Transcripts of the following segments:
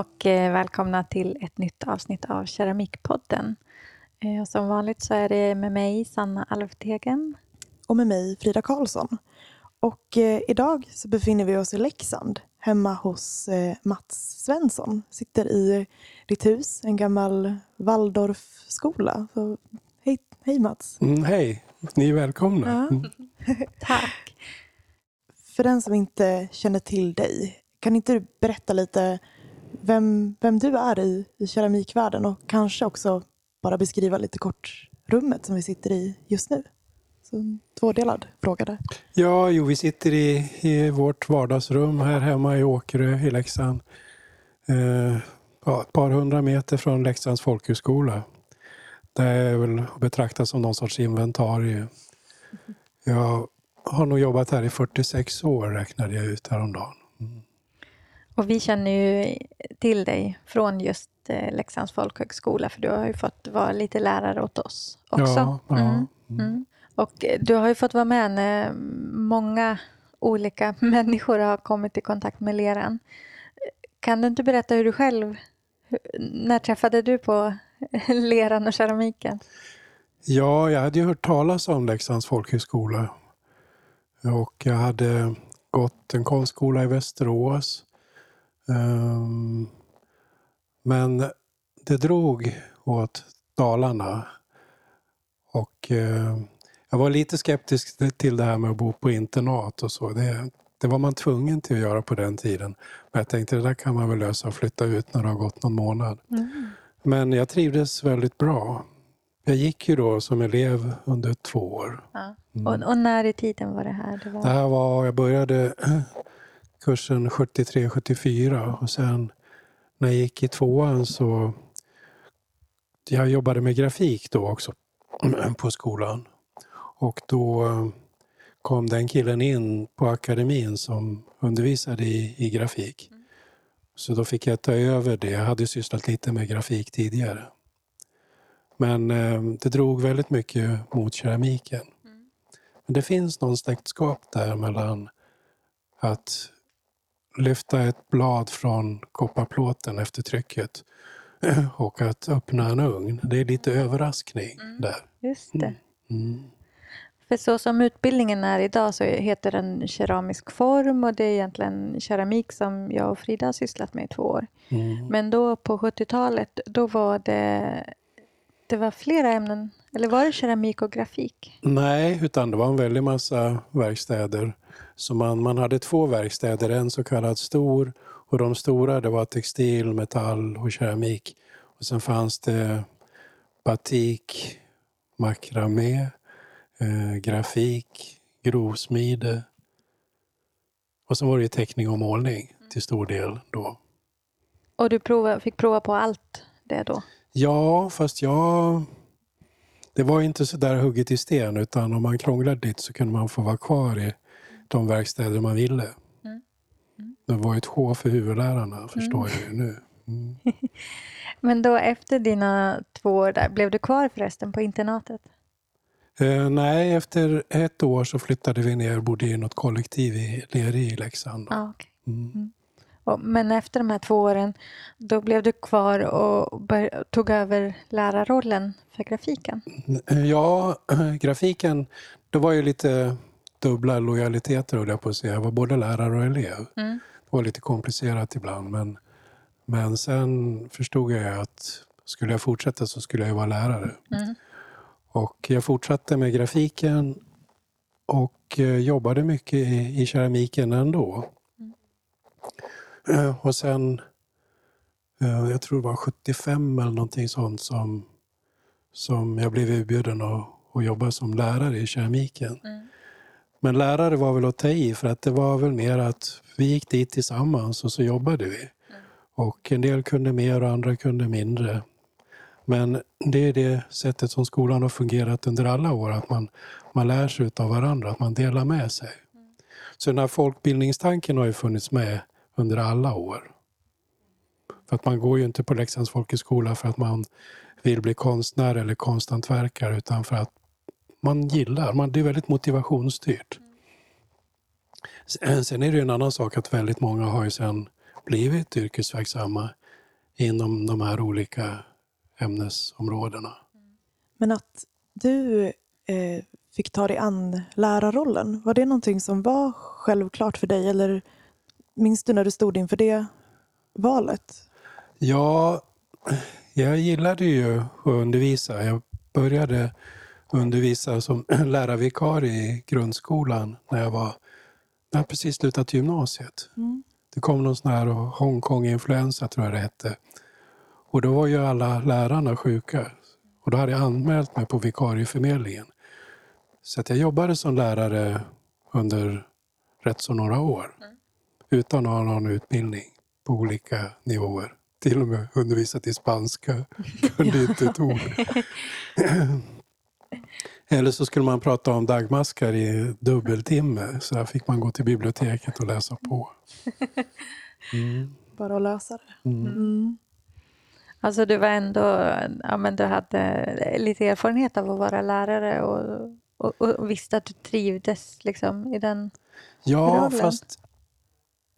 och eh, välkomna till ett nytt avsnitt av Keramikpodden. Eh, som vanligt så är det med mig, Sanna Alvtegen. Och med mig, Frida Karlsson. Och eh, idag så befinner vi oss i Leksand, hemma hos Mats Svensson. Sitter i ditt hus, en gammal Waldorfskola. Så, hej, hej Mats! Mm, hej, ni är välkomna. Ja. Mm. Tack! För den som inte känner till dig, kan inte du berätta lite vem, vem du är i, i keramikvärlden och kanske också bara beskriva lite kort rummet som vi sitter i just nu? Så en tvådelad fråga där. Ja, jo, vi sitter i, i vårt vardagsrum här hemma i Åkerö i Leksand. Eh, ett par hundra meter från Leksands folkhögskola. Det är väl att betrakta som någon sorts inventarie. Jag har nog jobbat här i 46 år räknade jag ut häromdagen. Mm. Och vi känner ju till dig från just eh, Leksands folkhögskola för du har ju fått vara lite lärare åt oss också. Ja, ja. Mm. Mm. Och du har ju fått vara med när många olika människor har kommit i kontakt med leran. Kan du inte berätta hur du själv, när träffade du på leran och keramiken? Ja, jag hade ju hört talas om Leksands folkhögskola och jag hade gått en konstskola i Västerås Ehm, men det drog åt Dalarna. Och eh, jag var lite skeptisk till det här med att bo på internat och så. Det, det var man tvungen till att göra på den tiden. Men jag tänkte det där kan man väl lösa och flytta ut när det har gått någon månad. Mm. Men jag trivdes väldigt bra. Jag gick ju då som elev under två år. Ja. Mm. Och, och, när i tiden var det här? Det, var... det här var, jag började kursen 73-74 och sen när jag gick i tvåan så jag jobbade med grafik då också på skolan. Och då eh, kom den killen in på akademin som undervisade i, i grafik. Så då fick jag ta över det. Jag hade sysslat lite med grafik tidigare. Men eh, det drog väldigt mycket mot keramiken. Men det finns någon släktskap där mellan att lyfta ett blad från kopparplåten efter trycket och att öppna en ugn. Det är lite överraskning mm. där. Just det. Mm. mm. För så som utbildningen är idag så heter den keramisk form och det är egentligen keramik som jag och Frida har sysslat med i två år. Mm. Men då på 70-talet, då var det, det var flera ämnen. Eller var det keramik och grafik? Nej, utan det var en väldig massa verkstäder så man, man hade två verkstäder, en så kallad stor och de stora det var textil, metall och keramik. Och sen fanns det batik, makramé, eh, grafik, grovsmide. Och sen var det teckning och målning till stor del då. Och du prova, fick prova på allt det då? Ja, fast jag... Det var inte så där hugget i sten utan om man krånglade lite så kunde man få vara kvar i de verkstäder man ville. Mm. Mm. Det var ett H för huvudlärarna, förstår mm. jag ju nu. Mm. Men då efter dina två år där, blev du kvar förresten på internatet? Eh, nej, efter ett år så flyttade vi ner och bodde i något kollektiv i, nere i Leksand. Ah, okay. Mm. mm. och, men efter de här två åren, då blev du kvar och bör, tog över lärarrollen för grafiken? Ja, grafiken, det var ju lite dubbla lojaliteter höll jag på att säga. Jag var både lärare och elev. Mm. Det var lite komplicerat ibland men, men sen förstod jag att skulle jag fortsätta så skulle jag vara lärare. Mm. Och jag fortsatte med grafiken och eh, jobbade mycket i, i keramiken ändå. Mm. Eh, och sen, eh, jag tror det var 75 eller någonting sånt som, som jag blev erbjuden att, att jobba som lärare i keramiken. Mm. Men lärare var väl att ta i för att det var väl mer att vi gick dit tillsammans och så jobbade vi. Mm. Och en del kunde mer och andra kunde mindre. Men det är det sättet som skolan har fungerat under alla år, att man, man lär sig av varandra, att man delar med sig. Mm. Så den här folkbildningstanken har ju funnits med under alla år. För att man går ju inte på Leksands folkhögskola för att man vill bli konstnär eller konsthantverkare utan för att man gillar. Man, det är väldigt motivationsstyrt. Sen är det en annan sak att väldigt många har ju sen blivit yrkesverksamma inom de här olika ämnesområdena. Men att du eh, fick ta dig an lärarrollen, var det någonting som var självklart för dig eller minns du när du stod inför det valet? Ja, jag gillade ju att undervisa. Jag började undervisa som lärarvikarie i grundskolan när jag var jag precis slutat gymnasiet. Mm. Det kom någon sån här Hongkong-influensa tror jag det hette. Och då var ju alla lärarna sjuka. Och då hade jag anmält mig på vikarieförmedlingen. Så att jag jobbade som lärare under rätt så några år. Mm. Utan att ha någon utbildning på olika nivåer. Till och med undervisat i spanska. Kunde inte ett ord. Eller så skulle man prata om dagmaskar i dubbeltimme. Så där fick man gå till biblioteket och läsa på. Mm. Bara att lösa det. Mm. Mm. Alltså du var ändå, ja men du hade lite erfarenhet av att vara lärare och, och, och visste att du trivdes liksom i den Ja, rollen. fast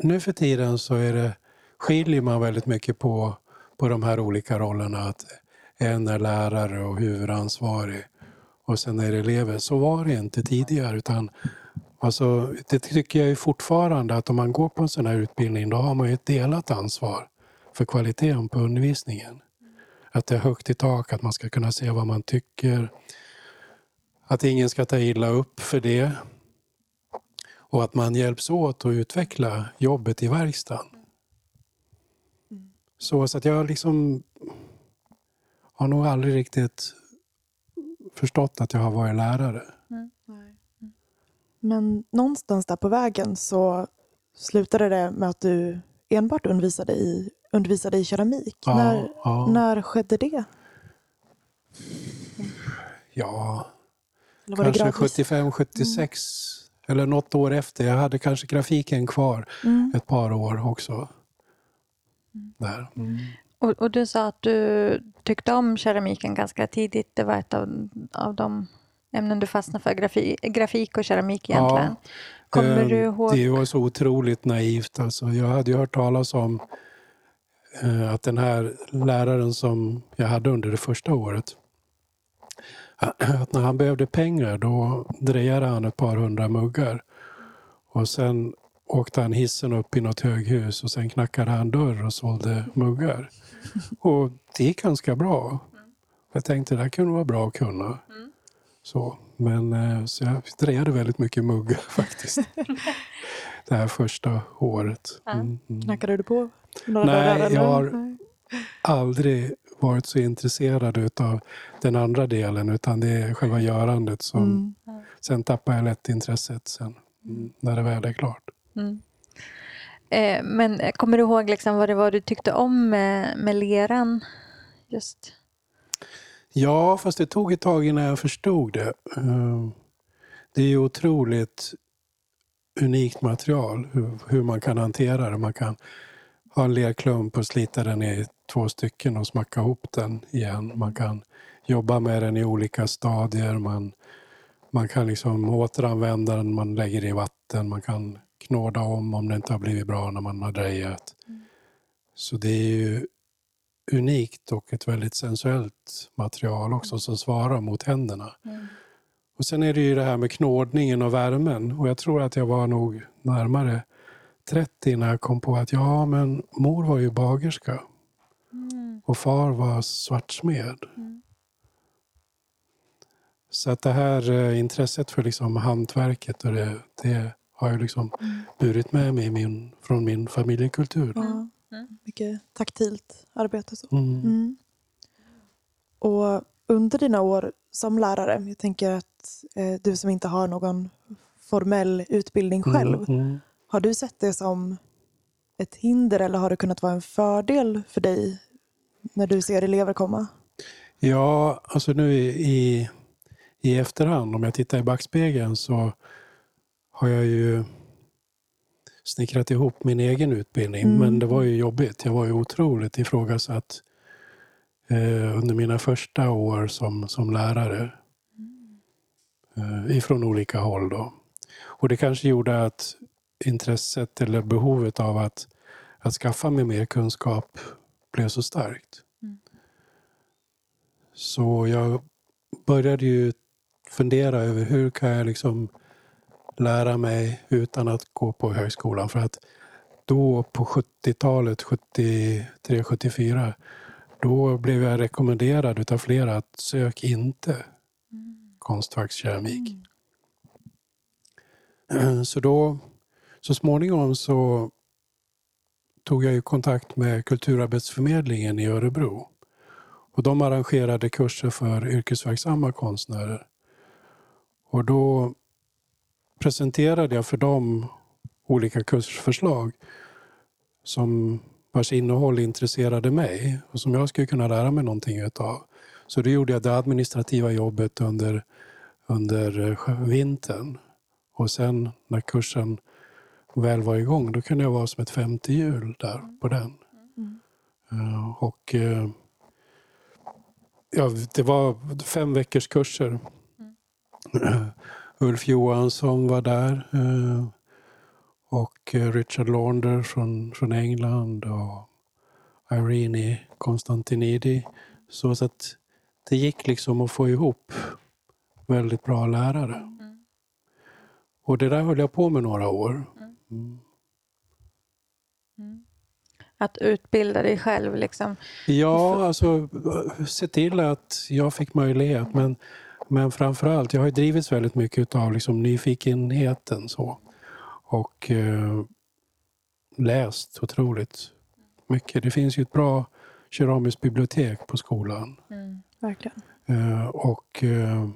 nu för tiden så är det, skiljer man väldigt mycket på, på de här olika rollerna. Att en är lärare och huvudansvarig och sen är det elever. Så var det inte tidigare. utan Alltså, det tycker jag fortfarande att om man går på en sån här utbildning då har man ett delat ansvar för kvaliteten på undervisningen. Att det är högt i tak, att man ska kunna se vad man tycker. Att ingen ska ta illa upp för det. Och att man hjälps åt att utveckla jobbet i verkstaden. Så, så att jag liksom har nog aldrig riktigt förstått att jag har varit lärare. Mm. Men någonstans där på vägen så slutade det med att du enbart undervisade i, undervisade i keramik. Ja, när, ja. när skedde det? Ja, kanske 75, 76 mm. eller något år efter. Jag hade kanske grafiken kvar mm. ett par år också. Där. Och, och, du sa att du tyckte om keramiken ganska tidigt. Det var ett av, av de ämnen du fastnade för, grafi, grafik och keramik egentligen. Ja, Kommer eh, du ihåg? Det var så otroligt naivt. Alltså, jag hade ju hört talas om eh, att den här läraren som jag hade under det första året, att när han behövde pengar då drejade han ett par hundra muggar. Och sen åkte han hissen upp i något höghus och sen knackade han dörr och sålde muggar. Och det gick ganska bra. Jag tänkte det här kunde vara bra att kunna. Så, men eh, så jag drejade väldigt mycket muggar faktiskt. det här första året. Mm, mm. Knackade du på? Nej, jag har aldrig varit så intresserad av den andra delen utan det är själva görandet som... Mm. Sen tappar jag lätt intresset sen mm, när det väl är klart. Mm. Eh, men kommer du ihåg liksom vad det var du tyckte om med, med leran? Just Ja, fast det tog ett tag innan jag förstod det. Eh, det är ju otroligt unikt material, hur, man kan hantera det. Man kan ha en lerklump och slita den i två stycken och smacka ihop den igen. Man kan jobba med den i olika stadier. Man, man kan liksom återanvända den, man lägger i vatten. Man kan knåda om om det inte har blivit bra när man har drejat. Mm. Så det är ju unikt och ett väldigt sensuellt material också som svarar mot händerna. Mm. Och Sen är det ju det här med knådningen och värmen och jag tror att jag var nog närmare 30 när jag kom på att ja, men mor var ju bagerska mm. och far var svartsmed. Mm. Så att det här eh, intresset för liksom hantverket och det, det har jag liksom mm. burit med mig min, från min familjekultur. Ja. Mm. Mycket taktilt arbete. Så. Mm. Mm. Och under dina år som lärare, jag tänker att eh, du som inte har någon formell utbildning mm, själv, mm. har du sett det som ett hinder eller har det kunnat vara en fördel för dig när du ser elever komma? Ja, alltså nu i, i efterhand, om jag tittar i backspegeln så har jag ju snickrat ihop min egen utbildning. Mm. Men det var ju jobbigt. Jag var ju otroligt ifrågasatt eh, under mina första år som, som lärare. Eh, ifrån olika håll. Då. Och det kanske gjorde att intresset eller behovet av att, att skaffa mig mer kunskap blev så starkt. Mm. Så jag började ju fundera över hur kan jag liksom lära mig utan att gå på högskolan. För att då på 70-talet, 73, 74, då blev jag rekommenderad av flera att sök inte mm. konstfackskeramik. Mm. Så då, så småningom så tog jag ju kontakt med Kulturarbetsförmedlingen i Örebro. Och de arrangerade kurser för yrkesverksamma konstnärer. Och då presenterade jag för dem olika kursförslag som vars innehåll intresserade mig och som jag skulle kunna lära mig någonting utav. Så då gjorde jag det administrativa jobbet under, under vintern. Och sen när kursen väl var igång, då kunde jag vara som ett femte hjul där på den. Mm. Uh, och uh, ja, det var fem veckors kurser. Mm. Ulf Johansson var där. Uh, och Richard Launder från, från England och Irene Konstantinidi. Så att det gick liksom att få ihop väldigt bra lärare. Mm. Och det där höll jag på med några år. Mm. Mm. Att utbilda dig själv? Liksom. Ja, alltså se till att jag fick möjlighet. Men, men framförallt, jag har drivits väldigt mycket av liksom nyfikenheten. Så. Och eh, läst otroligt mycket. Det finns ju ett bra keramiskt bibliotek på skolan. Mm, verkligen. Eh, och eh,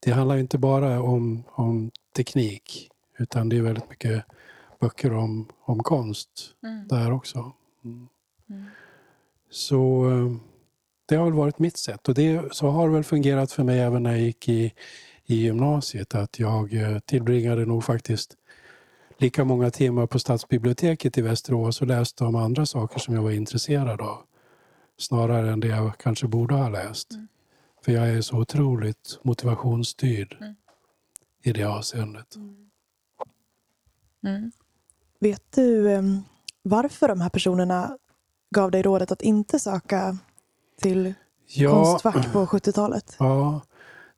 det handlar inte bara om, om teknik utan det är väldigt mycket böcker om, om konst mm. där också. Mm. mm. Så eh, det har väl varit mitt sätt och det, så har det väl fungerat för mig även när jag gick i, i gymnasiet att jag eh, tillbringade nog faktiskt lika många timmar på stadsbiblioteket i Västerås och läste om andra saker som jag var intresserad av. Snarare än det jag kanske borde ha läst. Mm. För jag är så otroligt motivationsstyrd mm. i det avseendet. Mm. mm. Vet du um, varför de här personerna gav dig rådet att inte söka till ja, Konstfack på 70-talet? Ja,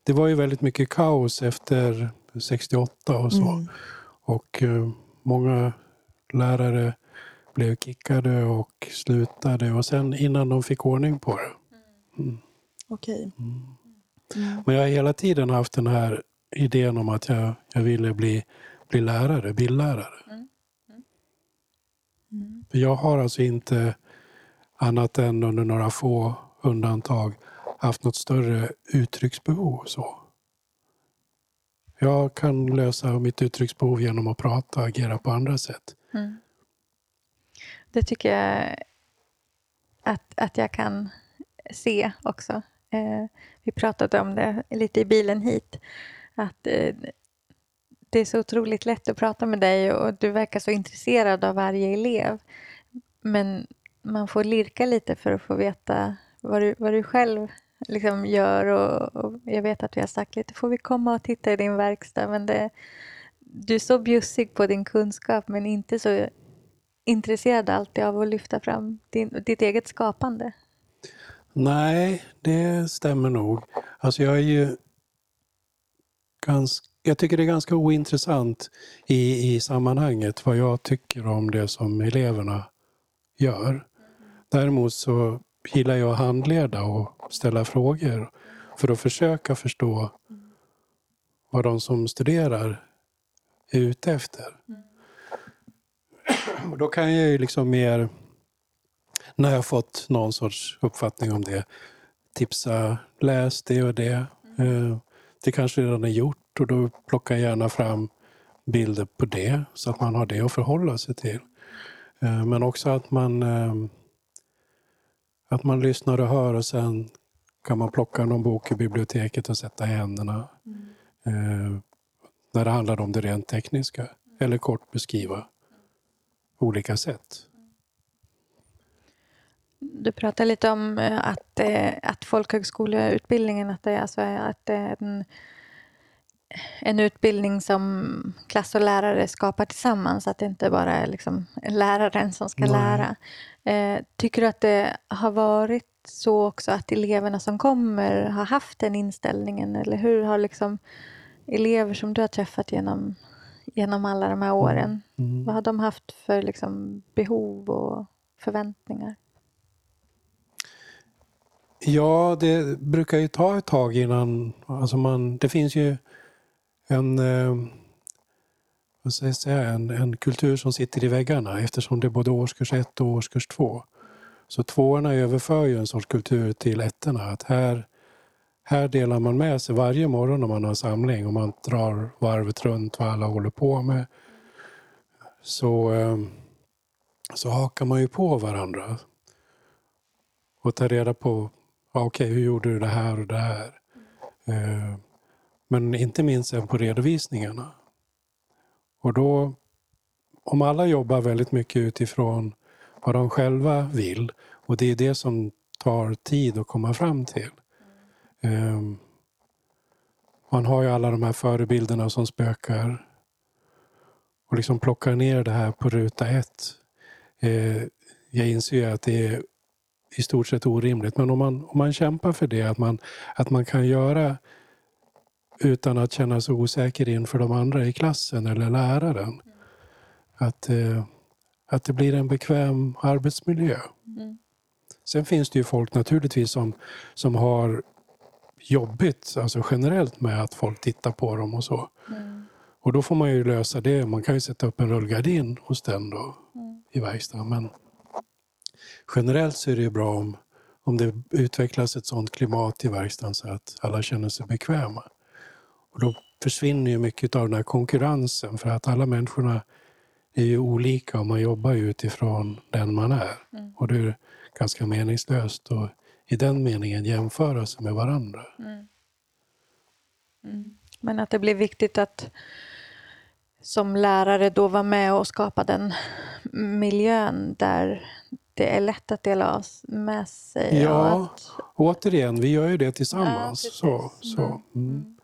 det var ju väldigt mycket kaos efter 68 och så. Mm. Och uh, många lärare blev kickade och slutade och sen innan de fick ordning på det. Mm. Okej. Mm. Mm. Men jag har hela tiden haft den här idén om att jag, jag ville bli, bli lärare, bildlärare. Mm. Jag har alltså inte, annat än under några få undantag, haft något större uttrycksbehov. Så. Jag kan lösa mitt uttrycksbehov genom att prata och agera på andra sätt. Mm. Det tycker jag att, att jag kan se också. Eh, vi pratade om det lite i bilen hit. Att eh, det är så otroligt lätt att prata med dig och du verkar så intresserad av varje elev. Men man får lirka lite för att få veta vad du, vad du själv liksom gör. Och, och, jag vet att vi har sagt lite, får vi komma och titta i din verkstad? Men det, du är så bjussig på din kunskap men inte så intresserad alltid av att lyfta fram din, ditt eget skapande. Nej, det stämmer nog. Alltså jag är ju ganska jag tycker det är ganska ointressant i, i sammanhanget vad jag tycker om det som eleverna gör. Däremot så gillar jag att handleda och ställa frågor för att försöka förstå vad de som studerar är ute efter. Och då kan jag ju liksom mer, när jag fått någon sorts uppfattning om det, tipsa, läs det och det. Eh, det kanske redan är gjort och då plockar jag gärna fram bilder på det så att man har det att förhålla sig till. Eh, men också att man, eh, att man lyssnar och hör och sen kan man plocka någon bok i biblioteket och sätta i händerna. Mm. När det handlar om det rent tekniska. Eller kort beskriva olika sätt. Du pratar lite om att, att folkhögskoleutbildningen, att det, alltså, att det är en en utbildning som klass och lärare skapar tillsammans, att det inte bara är liksom läraren som ska Nej. lära. Eh, tycker du att det har varit så också att eleverna som kommer har haft den inställningen? Eller hur har liksom elever som du har träffat genom, genom alla de här åren, mm. vad har de haft för liksom behov och förväntningar? Ja, det brukar ju ta ett tag innan... Alltså man, det finns ju en, eh, vad ska jag säga, en, en kultur som sitter i väggarna eftersom det är både årskurs 1 och årskurs 2. Så tvåorna överför ju en sorts kultur till ettorna. Att här, här delar man med sig varje morgon när man har samling och man drar varvet runt vad alla håller på med. Så, ehm, så hakar man ju på varandra och tar reda på ja, okej, hur gjorde du det här och det här? Ehm, men inte minst sen på redovisningarna. Och då, om alla jobbar väldigt mycket utifrån vad de själva vill och det är det som tar tid att komma fram till. Um, man har ju alla de här förebilderna som spökar och liksom plockar ner det här på ruta ett. Uh, jag inser ju att det är i stort sett orimligt, men om man, om man kämpar för det, att man, att man kan göra utan att känna sig osäker inför de andra i klassen eller läraren. Att, eh, att det blir en bekväm arbetsmiljö. Mm. Sen finns det ju folk naturligtvis som, som har jobbigt alltså generellt med att folk tittar på dem och så. Mm. Och då får man ju lösa det. Man kan ju sätta upp en rullgardin hos den då mm. i verkstaden. Men generellt så är det ju bra om, om det utvecklas ett sådant klimat i verkstaden så att alla känner sig bekväma. Och då försvinner ju mycket av den här konkurrensen för att alla människorna är ju olika och man jobbar ju utifrån den man är. Mm. Och det är ganska meningslöst att i den meningen jämföra sig med varandra. Mm. Mm. Men att det blir viktigt att som lärare då vara med och skapa den miljön där det är lätt att dela med sig. Ja, att... återigen, vi gör ju det tillsammans. Ja, så, så. Mm.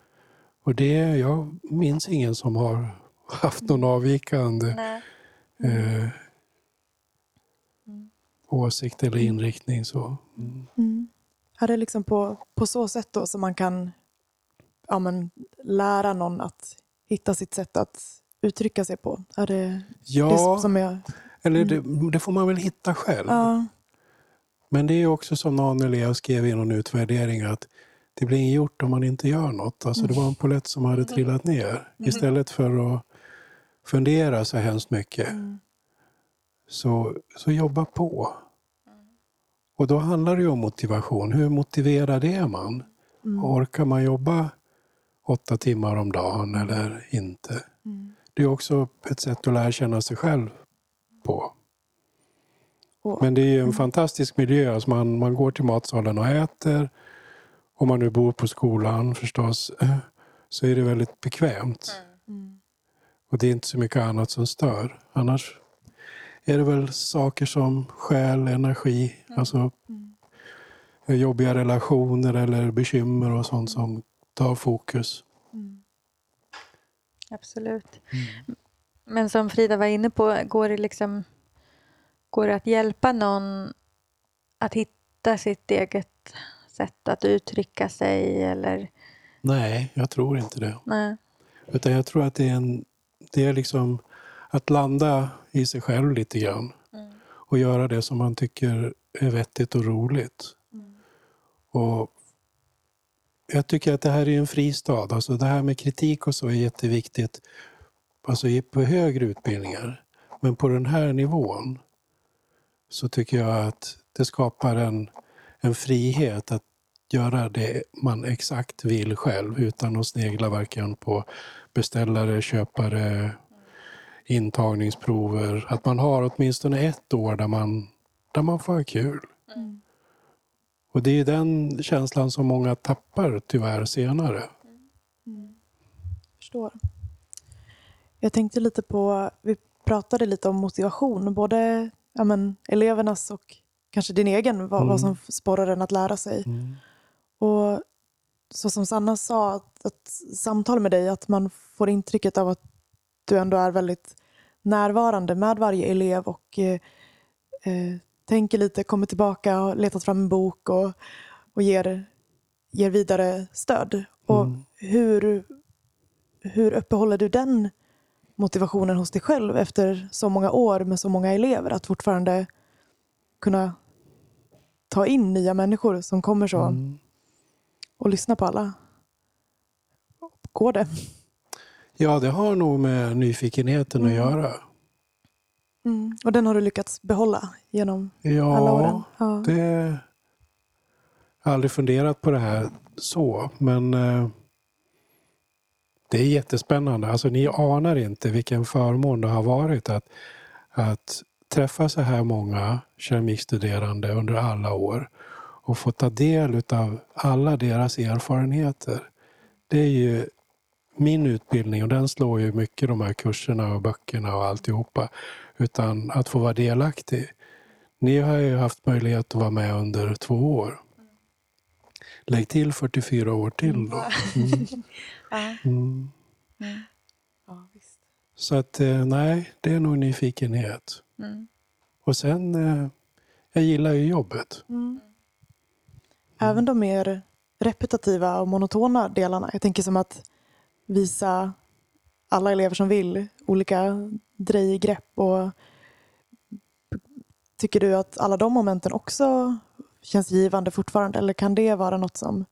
Mm. Och det, jag minns ingen som har haft någon avvikande mm. eh, åsikt eller inriktning. Så. Mm. Mm. Är det liksom på, på så sätt då som man kan ja, men, lära någon att hitta sitt sätt att uttrycka sig på? Är det ja, det som jag... eller det, mm. det, får man väl hitta själv. Ja. Men det är också som någon elev skrev i någon utvärdering att det blir inget gjort om man inte gör något. Alltså det var en polett som hade trillat ner. Mm. Istället för att fundera så hemskt mycket. Mm. Så, så jobba på. Och då handlar det om motivation. Hur motiverad är man? Mm. Orkar man jobba åtta timmar om dagen eller inte? Det är också ett sätt att lära känna sig själv på. Men det är ju en fantastisk miljö. Alltså man, man går till matsalen och äter om man nu bor på skolan förstås, så är det väldigt bekvämt. Mm. Och det är inte så mycket annat som stör. Annars är det väl saker som skäl, energi, mm. alltså mm. jobbiga relationer eller bekymmer och sånt som tar fokus. Mm. Absolut. Mm. Men som Frida var inne på, går det, liksom, går det att hjälpa någon att hitta sitt eget sätt att uttrycka sig? Eller? Nej, jag tror inte det. Nej. Utan jag tror att det är, en, det är liksom att landa i sig själv lite grann. Mm. Och göra det som man tycker är vettigt och roligt. Mm. Och jag tycker att det här är en fristad. Alltså det här med kritik och så är jätteviktigt alltså på högre utbildningar. Men på den här nivån så tycker jag att det skapar en en frihet att göra det man exakt vill själv utan att snegla varken på beställare, köpare, intagningsprover. Att man har åtminstone ett år där man, där man får ha kul. Mm. Och det är den känslan som många tappar tyvärr senare. Mm. Förstår. Jag tänkte lite på, vi pratade lite om motivation, både ja, men, elevernas och kanske din egen, vad, mm. vad som sporrar en att lära sig. Mm. Och så som Sanna sa, att, att samtal med dig, att man får intrycket av att du ändå är väldigt närvarande med varje elev och eh, eh, tänker lite, kommer tillbaka, har letat fram en bok och, och ger, ger vidare stöd. Och Mm. hur, hur uppehåller du den motivationen hos dig själv efter så många år med så många elever? Att fortfarande kunna ta in nya människor som kommer så Mm. och lyssna på alla. Går det? Ja, det har nog med nyfikenheten att Mm. göra. Mm. Och den har du lyckats behålla genom alla Ja, åren? Ja. det... Jag har aldrig funderat på det här så, men eh, det är jättespännande. Alltså, ni anar inte vilken förmån det har varit att, att träffa så här många keramikstuderande under alla år och få ta del av alla deras erfarenheter. Det är ju min utbildning och den slår ju mycket de här kurserna och böckerna och alltihopa. Utan att få vara delaktig. Ni har ju haft möjlighet att vara med under två år. Lägg till 44 år till då. Mm. Ja. Mm. Visst. Så att eh, nej, det är nog nyfikenhet. Mm. Och sen, eh, jag gillar ju jobbet. Mm. Även de mer repetitiva och monotona delarna. Jag tänker som att visa alla elever som vill olika drejgrepp. Och tycker du att alla de momenten också känns givande fortfarande? Eller kan det vara något som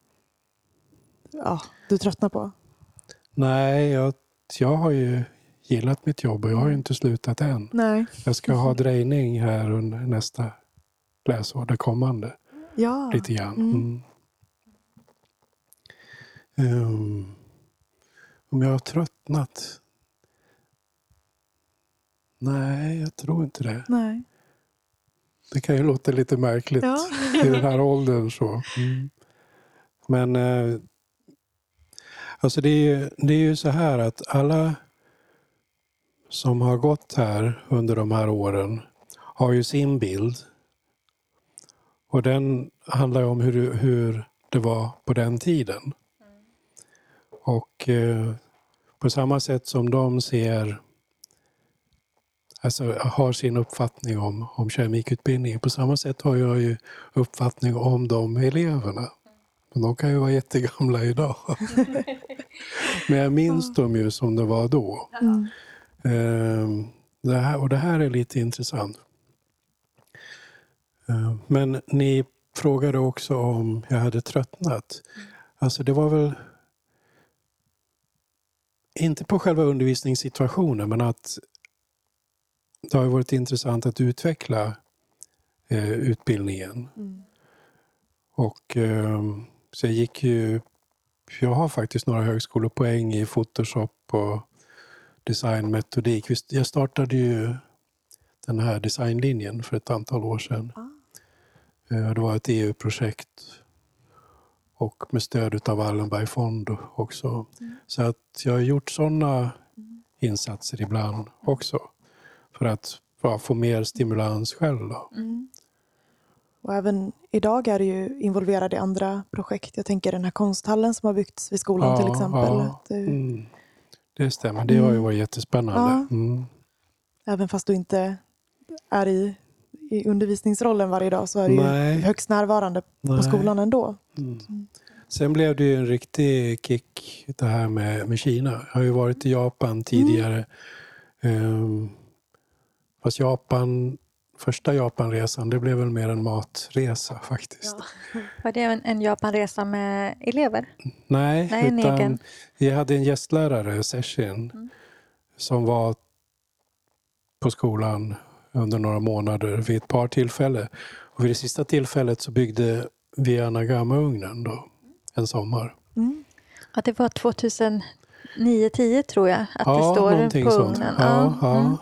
ja, du tröttnar på? Nej, jag, jag har ju gillat mitt jobb och jag har ju inte slutat än. Nej. Jag ska ha drejning här under nästa läsår, det kommande. Ja. Lite grann. Mm. Mm. Ehm, om jag har tröttnat? Nej, jag tror inte det. Nej. Det kan ju låta lite märkligt Ja. i den här åldern. så. Mm. Men eh, alltså det, är det är ju så här att alla som har gått här under de här åren har ju sin bild. Och den handlar ju om hur, hur det var på den tiden. Och eh, på samma sätt som de ser alltså, har sin uppfattning om, om keramikutbildningen. På samma sätt har jag ju uppfattning om de eleverna. Men de kan ju vara jättegamla idag. Men jag minns dem ju som det var då. Mm. Ehm, det här, och det här är lite intressant. Ehm, men ni frågade också om jag hade tröttnat. Alltså det var väl inte på själva undervisningssituationen men att det har varit intressant att utveckla eh, utbildningen. Mm. Och eh, så jag gick ju... Jag har faktiskt några högskolepoäng i Photoshop och designmetodik. Jag startade ju den här designlinjen för ett antal år sedan. Eh, Det var ett EU-projekt och med stöd av Wallenbergfond också. Så att jag har gjort sådana insatser ibland också. För att ja, få mer stimulans själv. Mm. Och även idag är du ju involverad i andra projekt. Jag tänker den här konsthallen som har byggts vid skolan Ja, till exempel. ja. Du, Mm. Det stämmer, det har ju Mm. varit jättespännande. Ja. Mm. Även fast du inte är i, i undervisningsrollen varje dag så är du ju Nej. högst närvarande på Nej. skolan ändå. Mm. Sen blev det ju en riktig kick det här med, med Kina. Jag har ju varit i Japan tidigare. Ehm, fast Japan, första Japanresan det blev väl mer en matresa faktiskt. Var det en, en Japanresa med elever? Nej, Nej, utan egen. vi hade en gästlärare, Seshin, Mm. som var på skolan under några månader vid ett par tillfällen. Och vid det sista tillfället så byggde vi Anagama-ugnen då, en sommar. Mm. Ja, det var 2009-10 tror jag att det ja, står någonting på ugnen. Ja, ja. Mm.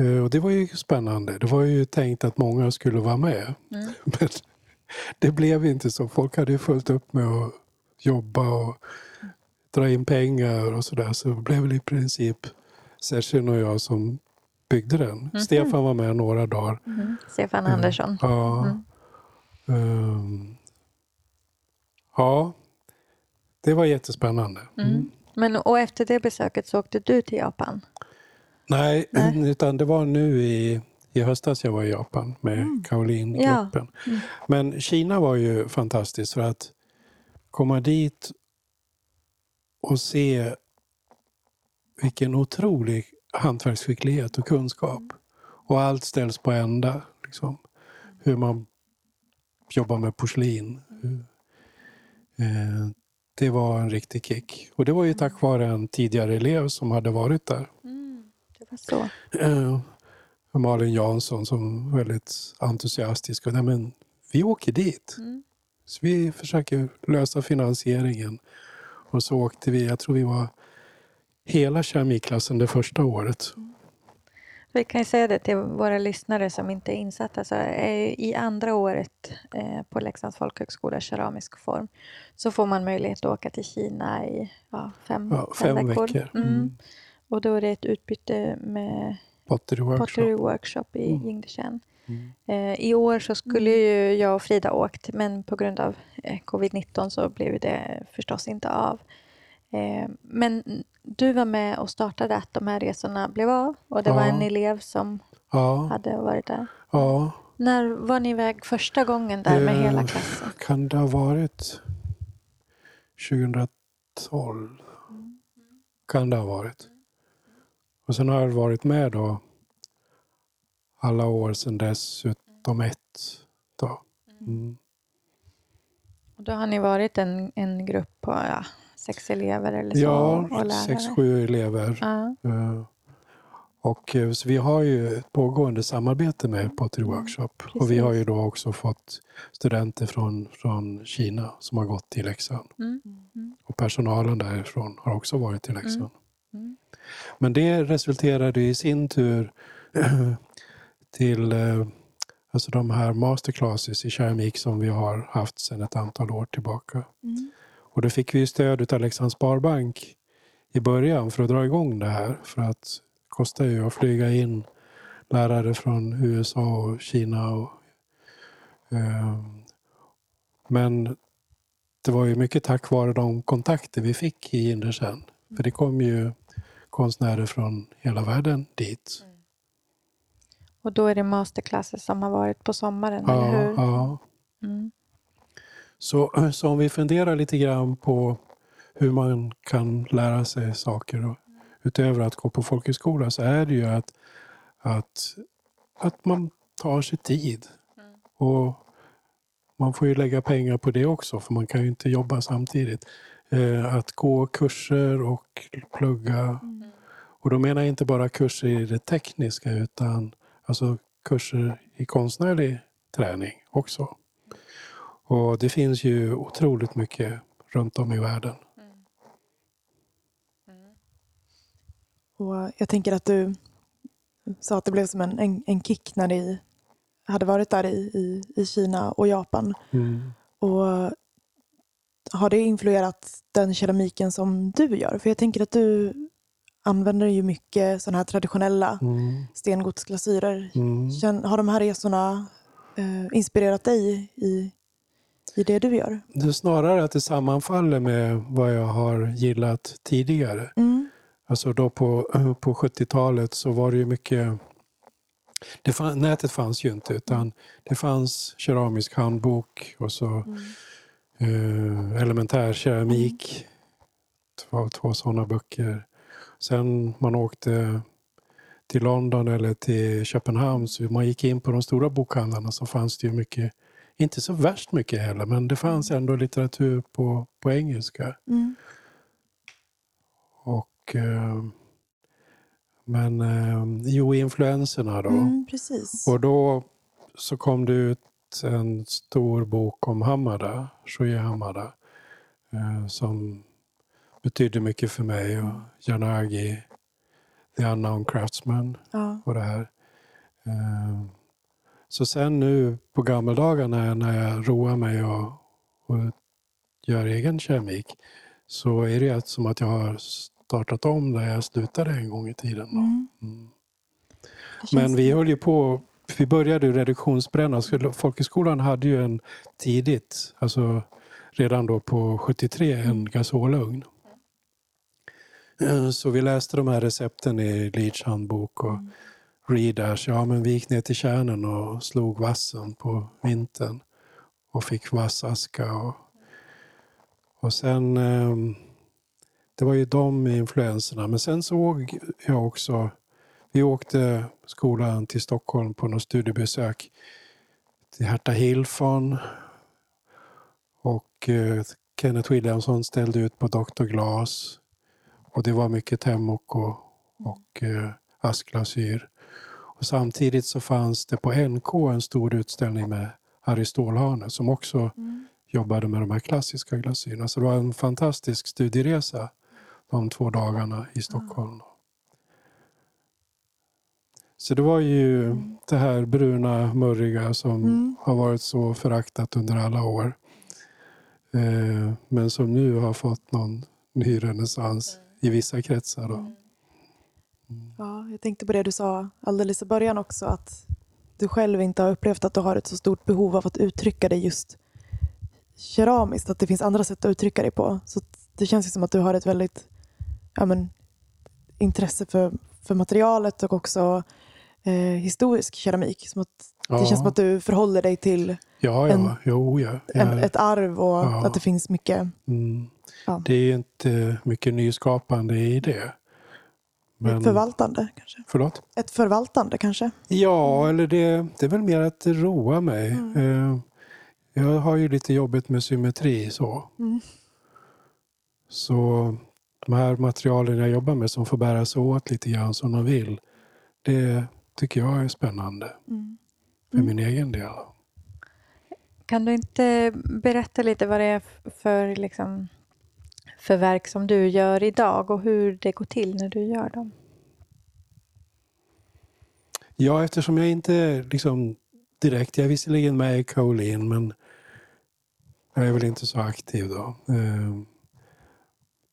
Eh, Och det var ju spännande. Det var ju tänkt att många skulle vara med. Mm. Men det blev inte så. Folk hade ju fullt upp med att jobba och dra in pengar och sådär. Så det blev väl i princip Session och jag som byggde den. Stefan var med några dagar. Mm. Stefan Mm. Andersson. Ja. Mm. Ehm, Ja, det var jättespännande. Mm. Men, och efter det besöket så åkte du till Japan? Nej, Nej. utan det var nu i, i höstas jag var i Japan med mm. Kaolin-gruppen. Ja. Mm. Men Kina var ju fantastiskt för att komma dit och se vilken otrolig hantverksskicklighet och kunskap. Och allt ställs på ända. Liksom. Hur man jobbar med porslin. Eh, det var en riktig kick. Och det var ju tack vare en tidigare elev som hade varit där. Mm, det var så. Eh, Malin Jansson som väldigt entusiastisk. Och, nej, men, vi åker dit. Mm. Så vi försöker lösa finansieringen. Och så åkte vi, jag tror vi var hela keramiklassen det första året. Vi kan ju säga det till våra lyssnare som inte är insatta. Så I andra året eh, på Leksands folkhögskola keramisk form så får man möjlighet att åka till Kina i ja, fem, ja, fem, fem veckor. veckor. Mm. Mm. Och då är det ett utbyte med Pottery Workshop, pottery workshop i mm. Jingdeshan. Mm. Eh, I år så skulle ju jag och Frida åkt men på grund av eh, covid-19 så blev det förstås inte av. Eh, men du var med och startade att de här resorna blev av och det ja. var en elev som ja. hade varit där. Ja. När var ni iväg första gången där med hela klassen? Kan det ha varit 2012? Kan det ha varit. Och sen har jag varit med då alla år sedan dess utom ett. Då. Mm. Och då har ni varit en, en grupp på ja, sex elever eller så? Ja, sex, sju elever. Ja. Uh, och eh, så vi har ju ett pågående samarbete med Pottery mm, Workshop. Precis. Och vi har ju då också fått studenter från, från Kina som har gått till Leksand. Mm. Mm. Och personalen därifrån har också varit i Leksand. Mm. Men det resulterade i sin tur till eh, alltså de här masterclasses i keramik som vi har haft sedan ett antal år tillbaka. Mm. Och då fick vi stöd av Leksands Sparbank i början för att dra igång det här. För att det kostar ju att flyga in lärare från USA och Kina. Och, eh, men det var ju mycket tack vare de kontakter vi fick i Indersen. För det kom ju konstnärer från hela världen dit. Mm. Och då är det masterclasser som har varit på sommaren, ja, eller hur? Ja. Mm. Så, så om vi funderar lite grann på hur man kan lära sig saker och, utöver att gå på folkhögskola så är det ju att, att, att man tar sig tid. Och man får ju lägga pengar på det också för man kan ju inte jobba samtidigt. Eh, att gå kurser och plugga. Och då menar jag inte bara kurser i det tekniska utan alltså kurser i konstnärlig träning också. Och det finns ju otroligt mycket runt om i världen. Mm. Mm. Och jag tänker att du sa att det blev som en, en, en kick när ni hade varit där i, i, i Kina och Japan. Mm. Och har det influerat den keramiken som du gör? För jag tänker att du använder ju mycket sådana här traditionella mm. stengodsglasyrer. Mm. Har de här resorna eh, inspirerat dig i i det du gör? Det är snarare att det sammanfaller med vad jag har gillat tidigare. Mm. Alltså då på, på 70-talet så var det ju mycket det fann, nätet fanns ju inte utan det fanns keramisk handbok och så mm. Eh, elementär keramik. Mm. Två, två sådana böcker. Sen man åkte till London eller till Köpenhamn så man gick in på de stora bokhandlarna så fanns det ju mycket inte så värst mycket heller, men det fanns ändå litteratur på, på engelska. Mm. Och... Eh, men eh, jo, influenserna då. Mm. Och då så kom det ut en stor bok om Hamada, Shoye Hamada, eh, som betydde mycket för mig. Och Janagi, The Unknown Craftsman ja. och det här. Eh, så sen nu på gammeldagarna när jag roar mig och, och gör egen keramik så är det som att jag har startat om där jag slutade en gång i tiden. Mm. Mm. Men vi höll ju på, vi började reduktionsbränna. Folkhögskolan hade ju en tidigt, alltså redan då på 73 en gasolugn. Så vi läste de här recepten i Leeds handbok och mm. Readash, ja men vi gick ner till kärnen och slog vassen på vintern och fick vass aska. Och, och sen, ehm, det var ju de influenserna. Men sen såg jag också, vi åkte skolan till Stockholm på något studiebesök till Herta Hilfon och eh, Kenneth Williamson ställde ut på Dr. Glas. Och det var mycket Temok och, eh, askglasyr. Och samtidigt så fanns det på NK en stor utställning med Harry Stålhane som också mm. jobbade med de här klassiska glasyrerna. Så det var en fantastisk studieresa de två dagarna i Stockholm. Mm. Så det var ju mm. det här bruna, murriga som mm. har varit så föraktat under alla år. Eh, men som nu har fått någon ny renässans i vissa kretsar. Då. Mm. Ja, jag tänkte på det du sa alldeles i början också, att du själv inte har upplevt att du har ett så stort behov av att uttrycka dig just keramiskt, att det finns andra sätt att uttrycka dig på. Så det känns som att du har ett väldigt ja, men, intresse för, för materialet och också eh, historisk keramik. Som att, ja. Det känns som att du förhåller dig till ja, ja. En, jo. En, ett arv och att det finns mycket. Mm. Det är inte mycket nyskapande i det. Men... Ett förvaltande kanske? Förlåt? Ett förvaltande kanske? Ja, eller det, det är väl mer att roar mig. Mm. Eh, jag har ju lite jobbigt med symmetri så. Mm. Så de här materialen jag jobbar med som får bära sig åt lite grann som de vill. Det tycker jag är spännande. Mm. För min mm. egen del. Kan du inte berätta lite vad det är för liksom, för verk som du gör idag och hur det går till när du gör dem? Ja, eftersom jag inte liksom direkt, jag är visserligen med i Kaolin men jag är väl inte så aktiv då.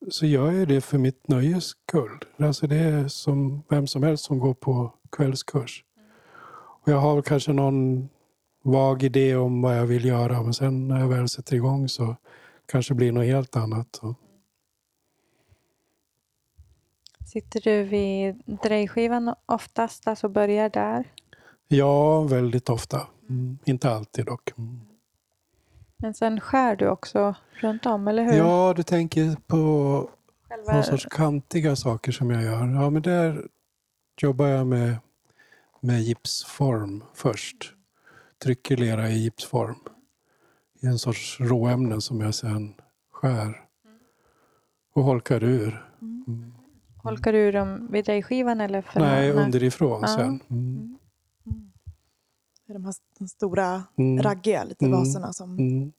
Så gör jag det för mitt nöjes skull. Alltså det är som vem som helst som går på kvällskurs. Och jag har kanske någon vag idé om vad jag vill göra men sen när jag väl sätter igång så kanske det blir något helt annat. Sitter du vid drejskivan oftast, alltså börjar där? Ja, väldigt ofta. Mm. Inte alltid dock. Mm. Men sen skär du också runt om, eller hur? Ja, du tänker på Själva... någon sorts kantiga saker som jag gör. Ja, men där jobbar jag med, med gipsform först. Trycker lera i gipsform. I en sorts råämne som jag sen skär och holkar ur. Mm. Holkar du dem vid dig skivan eller? För Nej, underifrån ja. sen. Mm. Mm. De här de stora mm. raggiga lite mm. vaserna som mm.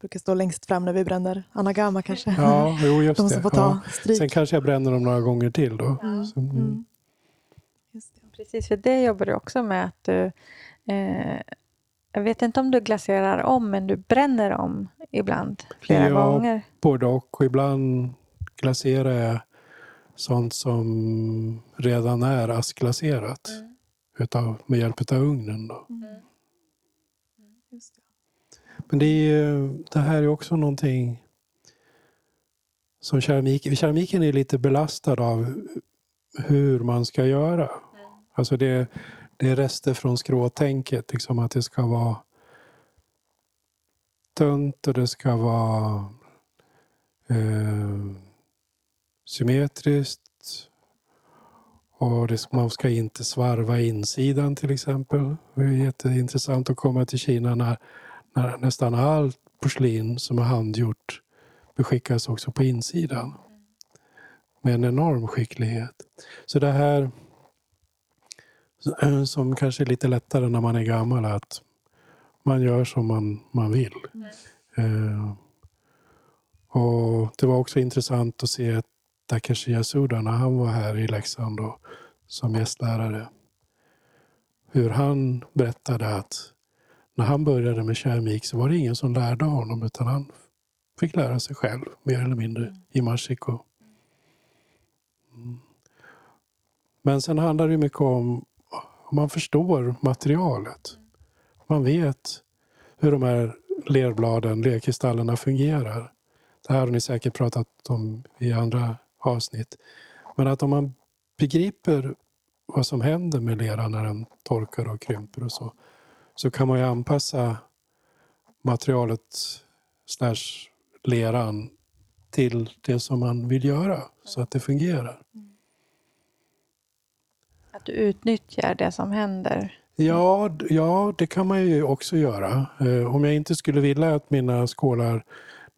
brukar stå längst fram när vi bränner anagama kanske. Ja, jo, just de som får ta ja. Sen kanske jag bränner dem några gånger till då. Mm. Så, mm. Precis, för det jobbar du också med att du eh, jag vet inte om du glaserar om, men du bränner om ibland flera ja, gånger. Både och. och ibland glaserar jag sånt som redan är askglaserat mm. Utav, med hjälp av ugnen. Då. Mm. mm. Det. Men det, är, det här är också någonting som keramik, keramiken är lite belastad av hur man ska göra. Mm. Alltså det, det är rester från skråtänket, liksom att det ska vara tunt och det ska vara eh, symmetriskt. Och det, man ska inte svarva insidan till exempel. Det är jätteintressant att komma till Kina när, när nästan allt porslin som är handgjort beskickas också på insidan. Med en enorm skicklighet. Så det här som kanske är lite lättare när man är gammal, att man gör som man, man vill. Mm. Uh, och Det var också intressant att se Takashi Yasuda när han var här i Leksand då, som gästlärare. Hur han berättade att när han började med keramik så var det ingen som lärde honom utan han fick lära sig själv mer eller mindre i Mashiko. Mm. Men sen handlar det mycket om om man förstår materialet. Man vet hur de här lerbladen, lerkristallerna fungerar. Det här har ni säkert pratat om i andra avsnitt. Men att om man begriper vad som händer med leran när den torkar och krymper och så, så kan man ju anpassa materialet slash leran till det som man vill göra så att det fungerar. Att du utnyttjar det som händer? Ja, ja, det kan man ju också göra. Eh, om jag inte skulle vilja att mina skålar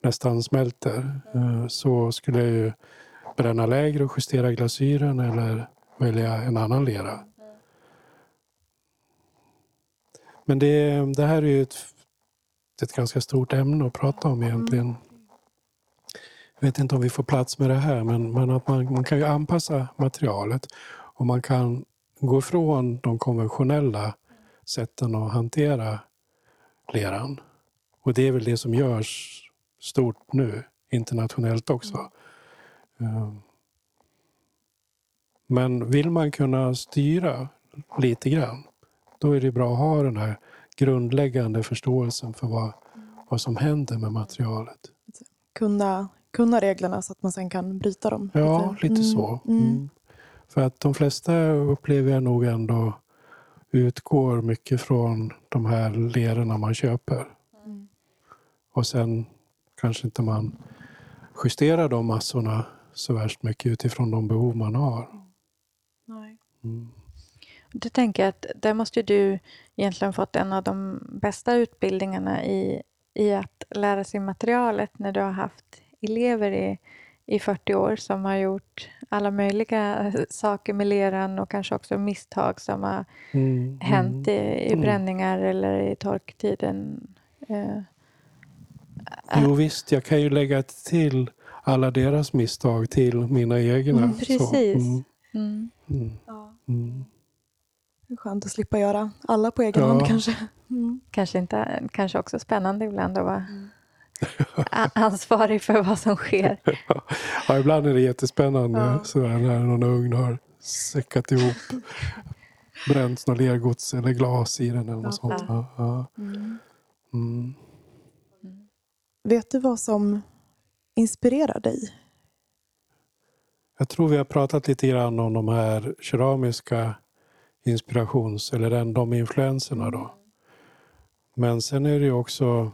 nästan smälter eh, så skulle jag ju bränna lägre och justera glasyren eller välja en annan lera. Men det, det här är ju ett, ett ganska stort ämne att prata om egentligen. Jag vet inte om vi får plats med det här, men, men att man, man kan ju anpassa materialet och man kan gå ifrån de konventionella sätten att hantera leran. Och det är väl det som görs stort nu, internationellt också. Mm. Men vill man kunna styra lite grann, då är det bra att ha den här grundläggande förståelsen för vad, vad som händer med materialet. Kunna, kunna reglerna så att man sen kan bryta dem? Ja, lite, lite så. Mm. Mm. För att de flesta upplever jag nog ändå utgår mycket från de här lerorna man köper. Mm. Och sen kanske inte man justerar de massorna så värst mycket utifrån de behov man har. Nej. Mm. Du tänker att där måste du egentligen fått en av de bästa utbildningarna i, i att lära sig materialet när du har haft elever i, i 40 år som har gjort alla möjliga saker med leran och kanske också misstag som har mm, hänt mm, i, i mm. bränningar eller i torktiden. Eh, Jo visst, jag kan ju lägga till alla deras misstag till mina egna. Mm, precis. Mm. Mm. mm. Ja. Mm. Skönt att slippa göra alla på egen ja. hand kanske. Mm. Kanske, inte, kanske också spännande ibland att vara ansvarig för vad som sker. ja, ibland är det jättespännande ja. sådär, när någon ugn har säckat ihop bränts något lergods eller glas i den eller något ja. sånt. Mm. Vet du vad som inspirerar dig? Jag tror vi har pratat lite grann om de här keramiska inspirations eller de influenserna. Då. Men sen är det också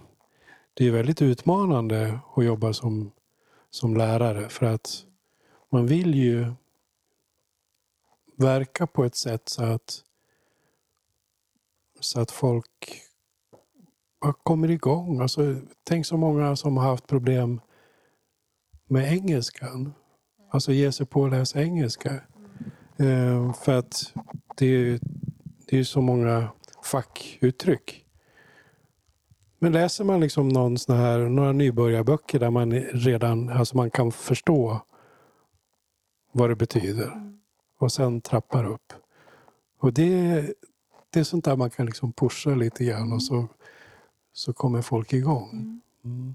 det är väldigt utmanande att jobba som, som lärare för att man vill ju verka på ett sätt så att, så att folk kommer igång. Alltså, tänk så många som har haft problem med engelskan. Alltså ge sig på att läsa engelska. Eh, för att det är, det är så många fackuttryck. Men läser man liksom någon sån här, några nybörjarböcker där man redan alltså man kan förstå vad det betyder och sen trappar upp. Och det, det är sånt där man kan liksom pusha lite grann och så så kommer folk igång. Mm.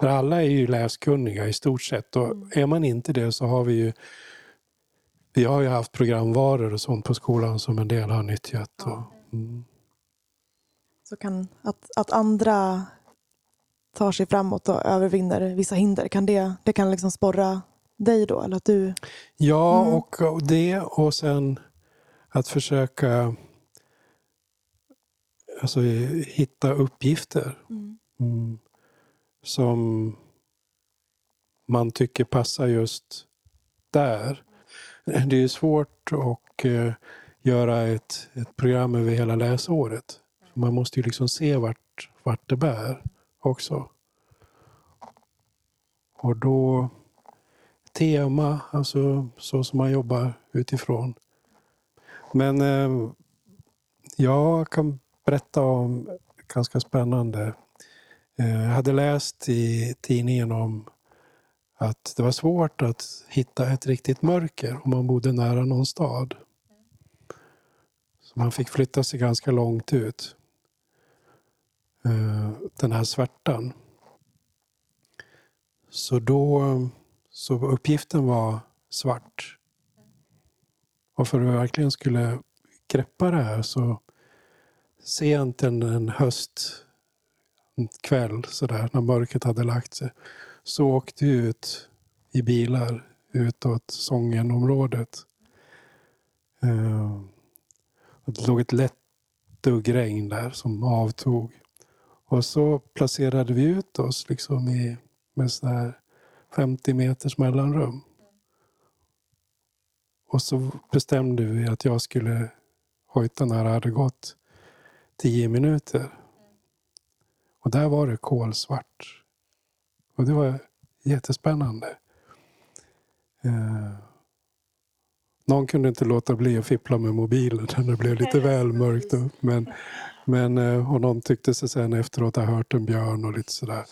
Mm. För alla är ju läskunniga i stort sett och mm. är man inte det så har vi ju vi har ju haft programvaror och sånt på skolan som en del har nyttjat. Ja. Och, mm. Så kan att, att andra tar sig framåt och övervinner vissa hinder, kan det, det kan liksom sporra dig då? Eller att du... Ja, mm. och, och det och sen att försöka alltså, hitta uppgifter mm. Som man tycker passar just där. Det är svårt att eh, göra ett, ett program över hela läsåret. Man måste ju liksom se vart, vart det bär också. Och då tema, alltså så som man jobbar utifrån. Men eh, jag kan berätta om ganska spännande. Eh, jag hade läst i tidningen om att det var svårt att hitta ett riktigt mörker om man bodde nära någon stad. Så man fick flytta sig ganska långt ut. Eh, den här svärtan. Så då så uppgiften var svart. Och för att verkligen skulle greppa det här så sent en, en höst kväll sådär när mörkret hade lagt sig. Så åkte vi ut i bilar utåt Sångenområdet. Uh, det låg ett lätt duggregn där som avtog. Och så placerade vi ut oss liksom i, med sådär 50 meters mellanrum. Och så bestämde vi att jag skulle hojta när det hade gått 10 minuter. Och där var det kolsvart. Och det var jättespännande. Eh, någon kunde inte låta bli att fippla med mobilen när det blev lite väl mörkt upp. Men, men, eh, och någon tyckte sig sen efteråt ha hört en björn och lite sådär.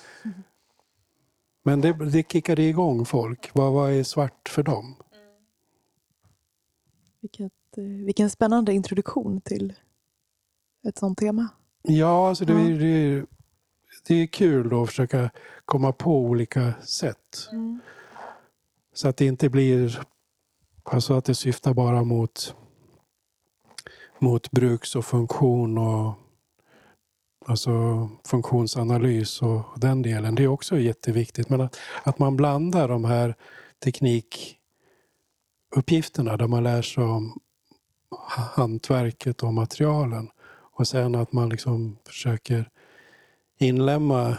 Men det, det kickade igång folk. Vad, vad är svart för dem? Vilket, eh, vilken spännande introduktion till ett sånt tema. Ja, alltså det, det, det är kul då att försöka komma på olika sätt. Mm. Så att det inte blir alltså att det syftar bara mot, mot bruks och funktion och alltså funktionsanalys och den delen. Det är också jätteviktigt. Men att, att man blandar de här teknikuppgifterna där man lär sig om hantverket och materialen. Och sen att man liksom försöker inlämna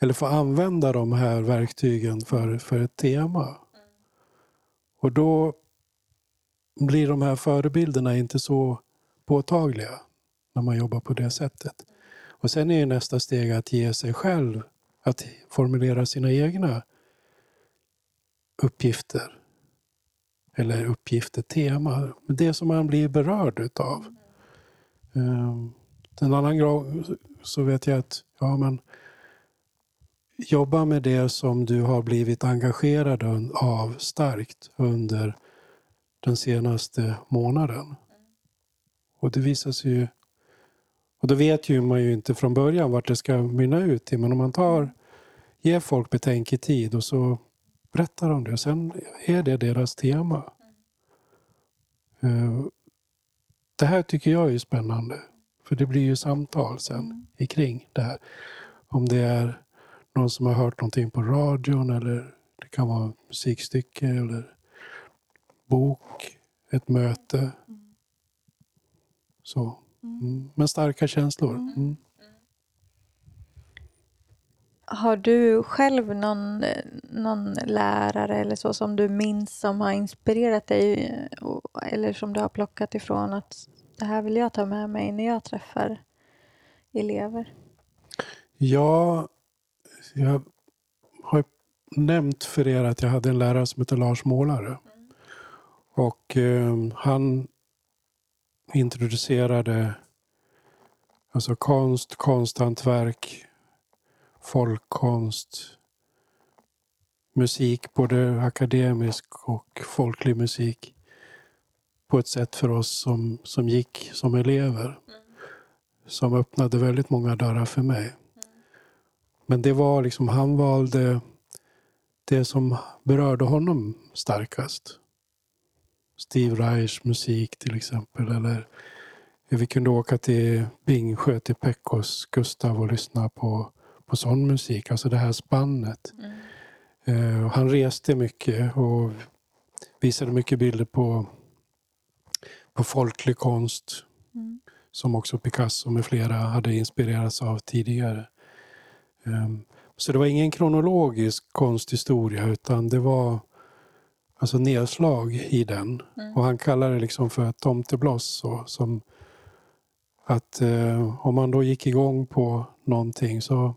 eller få använda de här verktygen för, för ett tema. Och då blir de här förebilderna inte så påtagliga när man jobbar på det sättet. Och sen är nästa steg att ge sig själv att formulera sina egna uppgifter. Eller uppgifter, tema. Det som man blir berörd utav. Ehm, en annan så vet jag att ja, men, jobba med det som du har blivit engagerad av starkt under den senaste månaden. Och det visar sig ju och då vet ju man ju inte från början vart det ska mynna ut till. Men om man tar, ger folk betänketid och så berättar de det. Och sen är det deras tema. Eh, det här tycker jag är spännande. För det blir ju samtal sen mm. kring det här. Om det är någon som har hört någonting på radion eller det kan vara musikstycke eller bok, ett möte. Mm. Så. Mm. Men starka känslor. Mm. mm. Har du själv någon, någon lärare eller så som du minns som har inspirerat dig eller som du har plockat ifrån att det här vill jag ta med mig när jag träffar elever? Ja, jag har nämnt för er att jag hade en lärare som heter Lars Målare. Mm. Och eh, han introducerade alltså konst, konsthantverk, folkkonst, musik, både akademisk och folklig musik på ett sätt för oss som, som gick som elever. Som öppnade väldigt många dörrar för mig. Men det var liksom, han valde det som berörde honom starkast. Steve Reichs musik till exempel. Eller vi kunde åka till Bingsjö, till Peckos Gustav och lyssna på, på sån musik. Alltså det här spannet. Mm. Uh, han reste mycket och visade mycket bilder på, på folklig konst. Mm. Som också Picasso med flera hade inspirerats av tidigare. Um, så det var ingen kronologisk konsthistoria utan det var alltså nedslag i den. Mm. Och han kallar det liksom för tomtebloss. Och som att eh, om man då gick igång på någonting så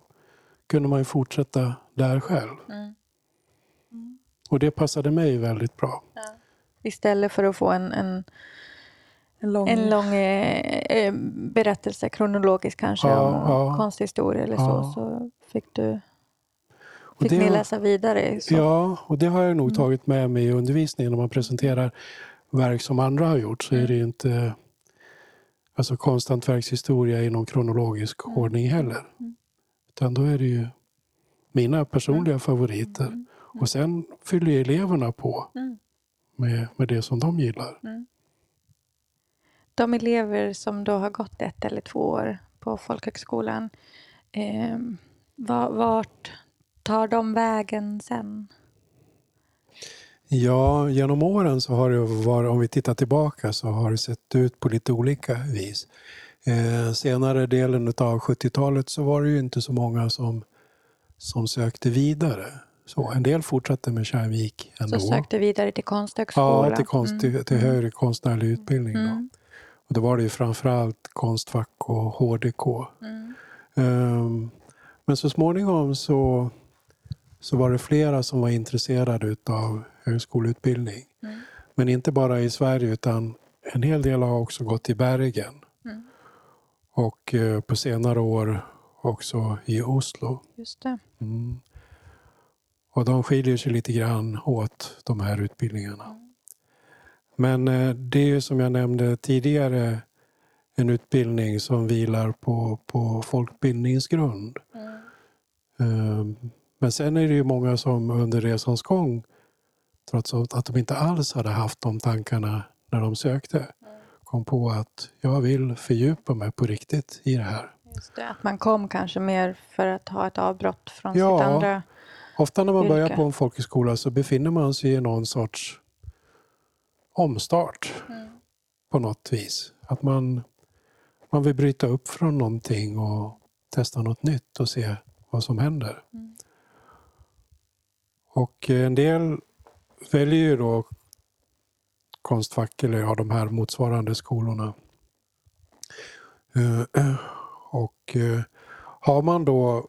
kunde man ju fortsätta där själv. Mm. Mm. Och det passade mig väldigt bra. Ja. Istället för att få en, en, en lång, en lång eh, eh berättelse, kronologisk kanske, ja, om ja. konsthistoria eller så, så fick du Fick ni läsa vidare? Så. Ja, och det har jag nog mm. tagit med mig i undervisningen. Om man presenterar verk som andra har gjort så är det inte alltså konsthantverkshistoria i någon kronologisk mm. ordning heller. Mm. Utan då är det ju mina personliga mm. favoriter. Mm. Och sen fyller eleverna på mm. med, med det som de gillar. De elever som då har gått ett eller två år på folkhögskolan Eh, vart tar de vägen sen? Ja, genom åren så har det varit, om vi tittar tillbaka, så har det sett ut på lite olika vis. Eh, senare delen av 70-talet så var det ju inte så många som, som sökte vidare. Så en del fortsatte med Kärnvik ändå. Så sökte vidare till konsthögskola? Ja, till, konst, mm. till högre konstnärlig utbildning. Då. Mm. Och då var det ju framförallt Konstfack och HDK. Mm. Um, men så småningom så, så var det flera som var intresserade av högskoleutbildning. Mm. Men inte bara i Sverige utan en hel del har också gått till Bergen. Mm. Och eh, på senare år också i Oslo. Just det. Mm. Och de skiljer sig lite grann åt de här utbildningarna. Men eh, det är ju som jag nämnde tidigare en utbildning som vilar på, på folkbildningsgrund. Mm. Ehm, men sen är det ju många som under resans gång, trots att de inte alls hade haft de tankarna när de sökte, mm. kom på att jag vill fördjupa mig på riktigt i det här. Just det, att man kom kanske mer för att ha ett avbrott från ja, sitt andra Ofta när man yrke. börjar på en folkhögskola så befinner man sig i någon sorts omstart mm. på något vis. Att man, man vill bryta upp från någonting och testa något nytt och se vad som händer. Mm. Och en del väljer ju då Konstfack eller ja, de här motsvarande skolorna. Eh, och eh, har man då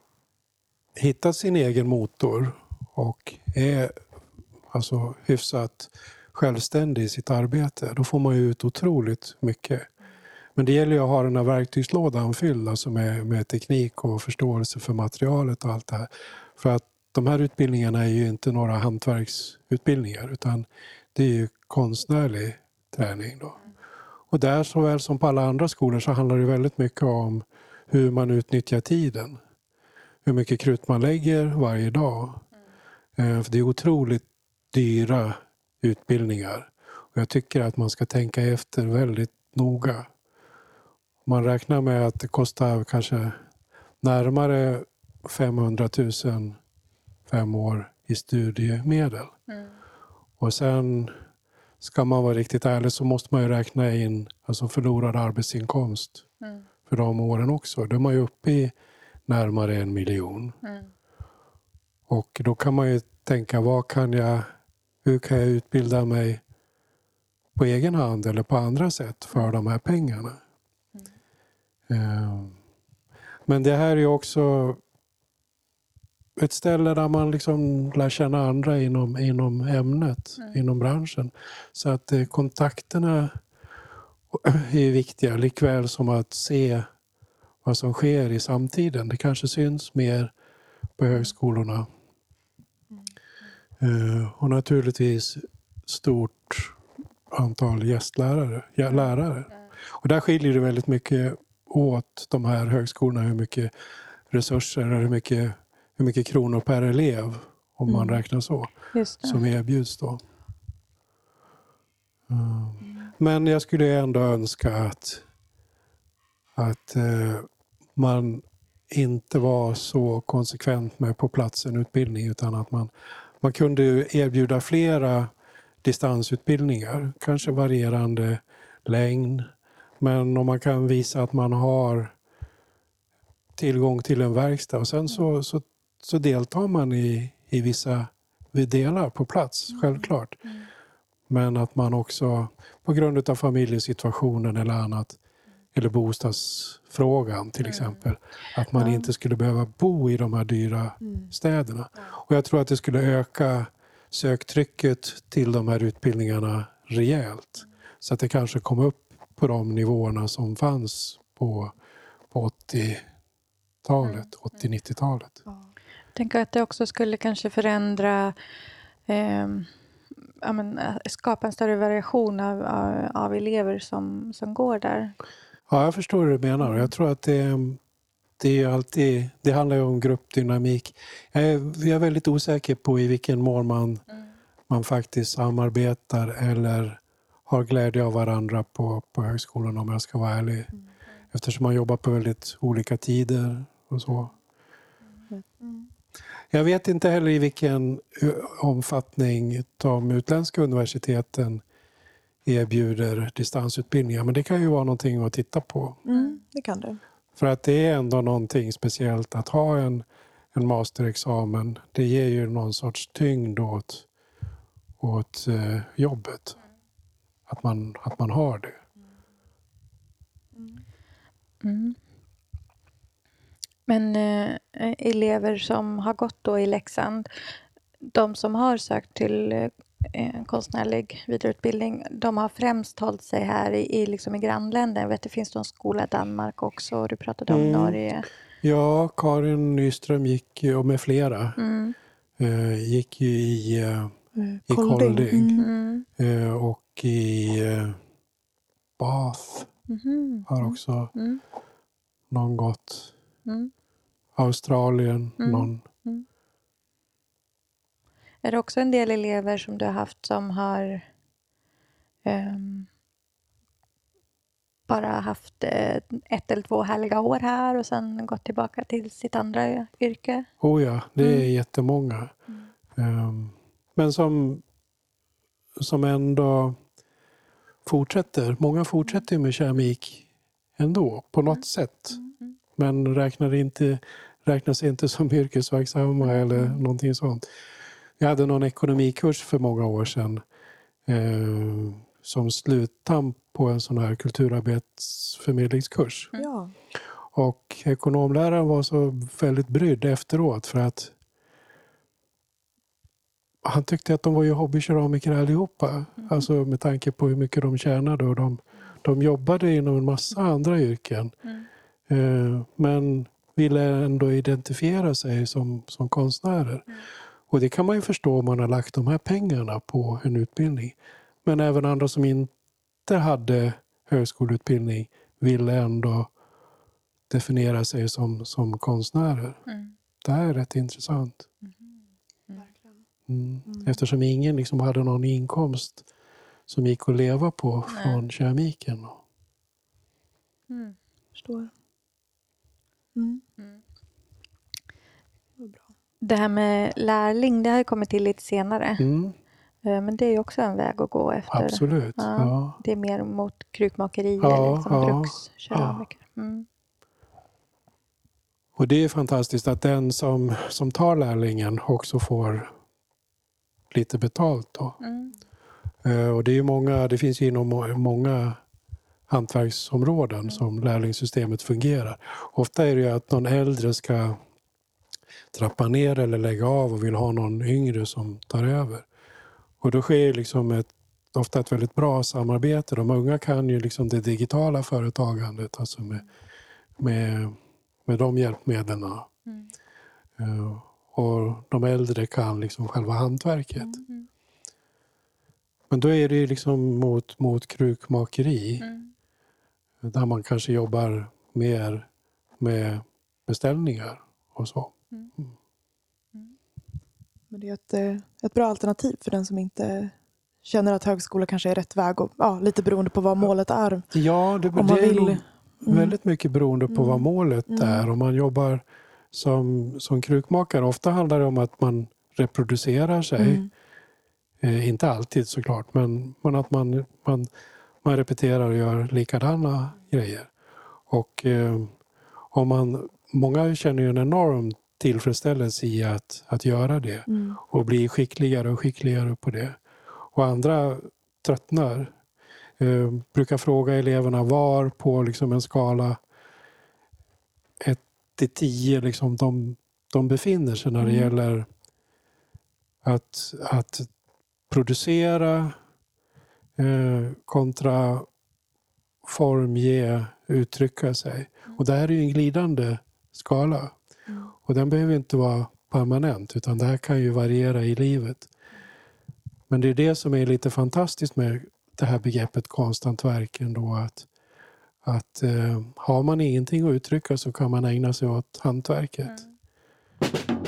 hittat sin egen motor och är alltså hyfsat självständig i sitt arbete, då får man ju ut otroligt mycket. Men det gäller ju att ha den här verktygslådan fylld alltså med, med teknik och förståelse för materialet och allt det här. För att de här utbildningarna är ju inte några hantverksutbildningar utan det är ju konstnärlig träning. Då. Och där såväl som på alla andra skolor så handlar det väldigt mycket om hur man utnyttjar tiden. Hur mycket krut man lägger varje dag. Mm. För det är otroligt dyra utbildningar. Och jag tycker att man ska tänka efter väldigt noga. Man räknar med att det kostar kanske närmare 500 000 fem år i studiemedel. Mm. Och sen ska man vara riktigt ärlig så måste man ju räkna in alltså förlorad arbetsinkomst mm. för de åren också. Då är man ju uppe i närmare en miljon. Mm. Och då kan man ju tänka, vad kan jag, hur kan jag utbilda mig på egen hand eller på andra sätt för de här pengarna? Mm. Ehm, men det här är också ett ställe där man liksom lär känna andra inom, inom ämnet, mm. inom branschen. Så att eh, kontakterna är viktiga, likväl som att se vad som sker i samtiden. Det kanske syns mer på högskolorna. Mm. och naturligtvis stort antal gästlärare. Ja, lärare. Och där skiljer det väldigt mycket åt de här högskolorna hur mycket resurser och hur mycket hur mycket kronor per elev, om mm. man räknar så, som erbjuds. Då. Mm. Men jag skulle ändå önska att, att eh, man inte var så konsekvent med på plats en utbildning utan att man, man kunde erbjuda flera distansutbildningar, kanske varierande längd. Men om man kan visa att man har tillgång till en verkstad och sen så, så så deltar man i, i vissa delar på plats, mm. självklart. Mm. Men att man också på grund av familjesituationen eller annat, eller bostadsfrågan till mm. exempel, att man inte skulle behöva bo i de här dyra mm. städerna. Och jag tror att det skulle öka söktrycket till de här utbildningarna rejält. Så att det kanske kom upp på de nivåerna som fanns på, på 80-talet, 80-90-talet. Jag tänker att det också skulle kanske förändra eh, ja, men, skapa en större variation av, av, av, elever som, som går där. Ja, jag förstår hur du menar. Jag tror att det, det, är alltid, det handlar ju om gruppdynamik. Jag är, jag är väldigt osäker på i vilken mån man, mm. man faktiskt samarbetar eller har glädje av varandra på, på högskolan om jag ska vara ärlig. Mm. Eftersom man jobbar på väldigt olika tider och så. Jag vet inte heller i vilken omfattning de utländska universiteten erbjuder distansutbildningar. Men det kan ju vara någonting att titta på. Mm, det kan det. För att det är ändå någonting speciellt att ha en, en masterexamen. Det ger ju någon sorts tyngd åt, åt eh, jobbet. Att man, att man har det. Mm. Men eh, elever som har gått då i Leksand, de som har sökt till eh, konstnärlig vidareutbildning, de har främst hållit sig här i, i, liksom i grannländer. Jag vet, det finns en skola i Danmark också, och du pratade om mm. Norge. Ja, Karin Nyström gick, och med flera, mm. eh, gick ju i, eh, i Kolding mm. eh, och i eh, Bath mm. har också mm. någon gått. Mm. Australien, mm. någon. Mm. Är det också en del elever som du har haft som har um, bara haft uh, ett eller två härliga år här och sen gått tillbaka till sitt andra yrke? Oh ja, det är mm. jättemånga. Um, men som, som ändå fortsätter. Många fortsätter med keramik ändå, på något mm. sätt. Mm. Men räknar inte räknas inte som yrkesverksamma eller mm. någonting sånt. Jag hade någon ekonomikurs för många år sedan eh, som sluttamp på en sån här kulturarbetsförmedlingskurs. Ja. Och ekonomläraren var så väldigt brydd efteråt för att han tyckte att de var ju hobbykeramiker allihopa. Mm. Alltså med tanke på hur mycket de tjänade. Och de, de jobbade inom en massa andra yrken. Mm. Eh, men ville ändå identifiera sig som, som konstnärer. Mm. Och det kan man ju förstå om man har lagt de här pengarna på en utbildning. Men även andra som inte hade högskoleutbildning ville ändå definiera sig som, som konstnärer. Mm. Det här är rätt intressant. Mm. Mm. mm. Eftersom ingen liksom hade någon inkomst som gick att leva på Nej. från keramiken. Mm. Förstår. Mm. Det här med lärling, det har kommit till lite senare. Mm. Eh, men det är också en väg att gå efter. Absolut. Ja, ja. Det är mer mot krukmakeri ja, eller som ja, brukskeramiker. Mm. Och det är fantastiskt att den som, som tar lärlingen också får lite betalt. Då. Mm. Uh, och det, är många, det finns inom många hantverksområden mm. som lärlingssystemet fungerar. Ofta är det ju att någon äldre ska trappa ner eller lägga av och vill ha någon yngre som tar över. Och då sker liksom ett, ofta ett väldigt bra samarbete. De unga kan ju liksom det digitala företagandet, alltså med, med, med de hjälpmedlen. Mm. Uh, och de äldre kan liksom själva hantverket. Mm. Men då är det liksom mot, mot krukmakeri. Mm. Där man kanske jobbar mer med beställningar och så. Mm. mm. Mm. Men det är ett, eh, ett bra alternativ för den som inte känner att högskola kanske är rätt väg. Och, ja, lite beroende på vad målet är. Ja, det, det är vill. väldigt mycket beroende på vad målet är. Om man jobbar som, som krukmakare, ofta handlar det om att man reproducerar sig. Eh, inte alltid såklart, men, men att man, man man repeterar och gör likadana grejer. Och eh, om man, många känner ju en enorm tillfredsställelse i att, att göra det mm. och bli skickligare och skickligare på det. Och andra tröttnar. Eh, brukar fråga eleverna var på liksom en skala 1 till 10 liksom de, de befinner sig när det mm. gäller att, att producera Eh, kontra formge, uttrycka sig. Mm. Och det här är ju en glidande skala. Mm. Och den behöver inte vara permanent utan det här kan ju variera i livet. Men det är det som är lite fantastiskt med det här begreppet konsthantverk ändå. Att, att eh, har man ingenting att uttrycka så kan man ägna sig åt hantverket. Mm.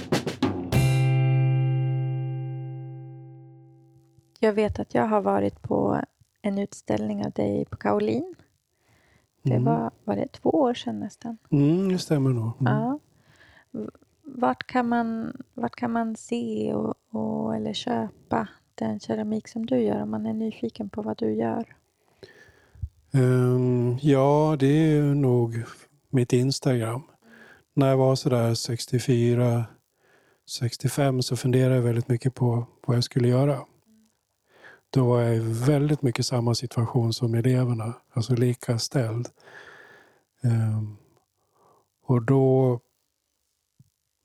Jag vet att jag har varit på en utställning av dig på Kaolin. Det mm. var, var det två år sedan nästan? Mm, det stämmer nog. Mm. Ja vart, kan man, vart kan man se och, och, eller köpa den keramik som du gör om man är nyfiken på vad du gör? Um, ja, det är nog mitt Instagram. När jag var sådär 64, 65 så funderade jag väldigt mycket på vad jag skulle göra. Då var jag i väldigt mycket samma situation som eleverna, alltså lika ställd. Um, och då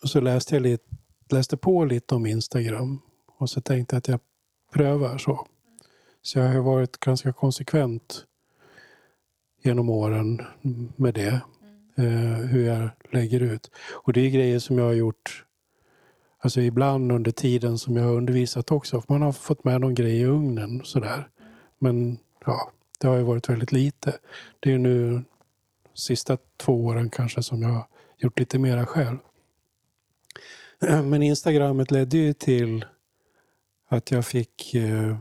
så läste jag lite, läste på lite om Instagram och så tänkte jag att jag prövar så. Så jag har varit ganska konsekvent genom åren med det. Eh, hur jag lägger ut. Och det är grejer som jag har gjort Alltså ibland under tiden som jag har undervisat också. Man har fått med någon grej i ugnen sådär. Men ja, det har ju varit väldigt lite. Det är nu sista två åren kanske som jag har gjort lite mera själv. Men Instagrammet ledde ju till att jag fick eh,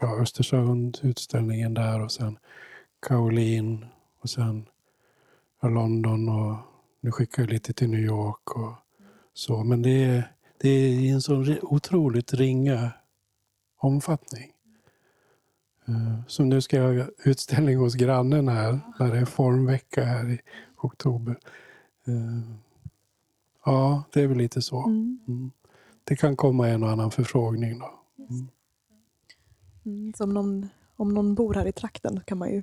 ja, Östersund, utställningen där och sen Kaolin och sen London och nu skickar jag lite till New York och så. Men det är, det är i en så otroligt ringa omfattning. Eh, så nu ska jag ha utställning hos grannen här, när det är formvecka här i oktober. Eh, Eh, ja, det är väl lite så. Mm. mm. Det kan komma en och annan förfrågning. Då. Mm. Mm, så om någon, om någon bor här i trakten kan man ju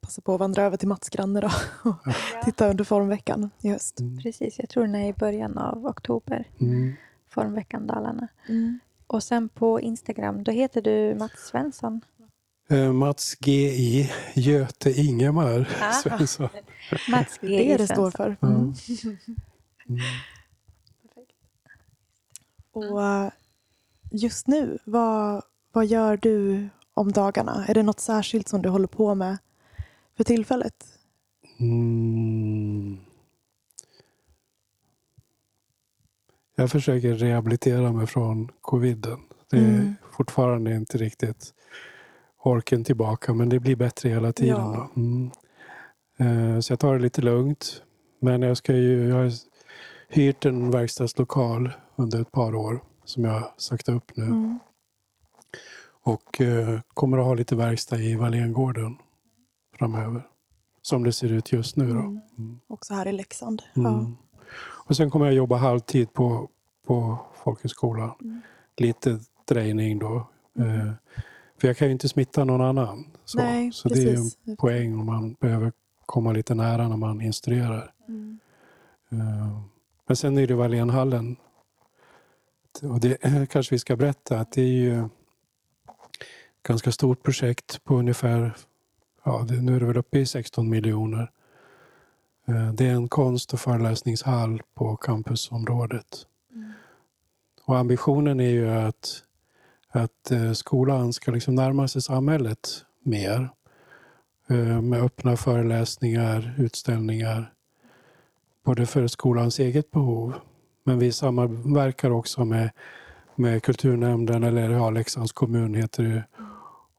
passa på att vandra över till Mats granne då och ja. titta under formveckan i höst. Mm. Precis, jag tror den är i början av oktober. Mm. Formveckan Dalarna. Mm. Och sen på Instagram, då heter du Mats Svensson. Uh, Mats G.I. Göte Ingemar ah. Svensson. Mats G.I. Det är det står för. Mm. Mm. Och uh, just nu, vad, vad gör du om dagarna? Är det något särskilt som du håller på med för tillfället? Mm. Jag försöker rehabilitera mig från coviden. Det är mm. fortfarande inte riktigt orken tillbaka men det blir bättre hela tiden. Ja. Mm. Eh, så jag tar det lite lugnt. Men jag, ska ju, jag hyrt en verkstadslokal under ett par år som jag sagt upp nu. Mm. Och eh, kommer att ha lite verkstad i Wallengården framöver. Som det ser ut just nu. Då. Mm. mm. Också här i Leksand. Mm. Ja. Och sen kommer jag jobba halvtid på, på folkhögskolan. Mm. Lite drejning då. Mm. Eh, för jag kan ju inte smitta någon annan. Så, Nej, så det är en poäng om man behöver komma lite nära när man instruerar. Mm. Eh, men sen är det Wallénhallen. Och det kanske vi ska berätta att det är ju ett ganska stort projekt på ungefär ja, nu är det väl uppe i 16 miljoner. Eh, det är en konst och föreläsningshall på campusområdet. Mm. Och ambitionen är ju att, att eh, skolan ska liksom närma sig samhället mer. Eh, med öppna föreläsningar, utställningar. Både för skolans eget behov, men vi samverkar också med, med kulturnämnden, eller ja, Leksands kommun heter det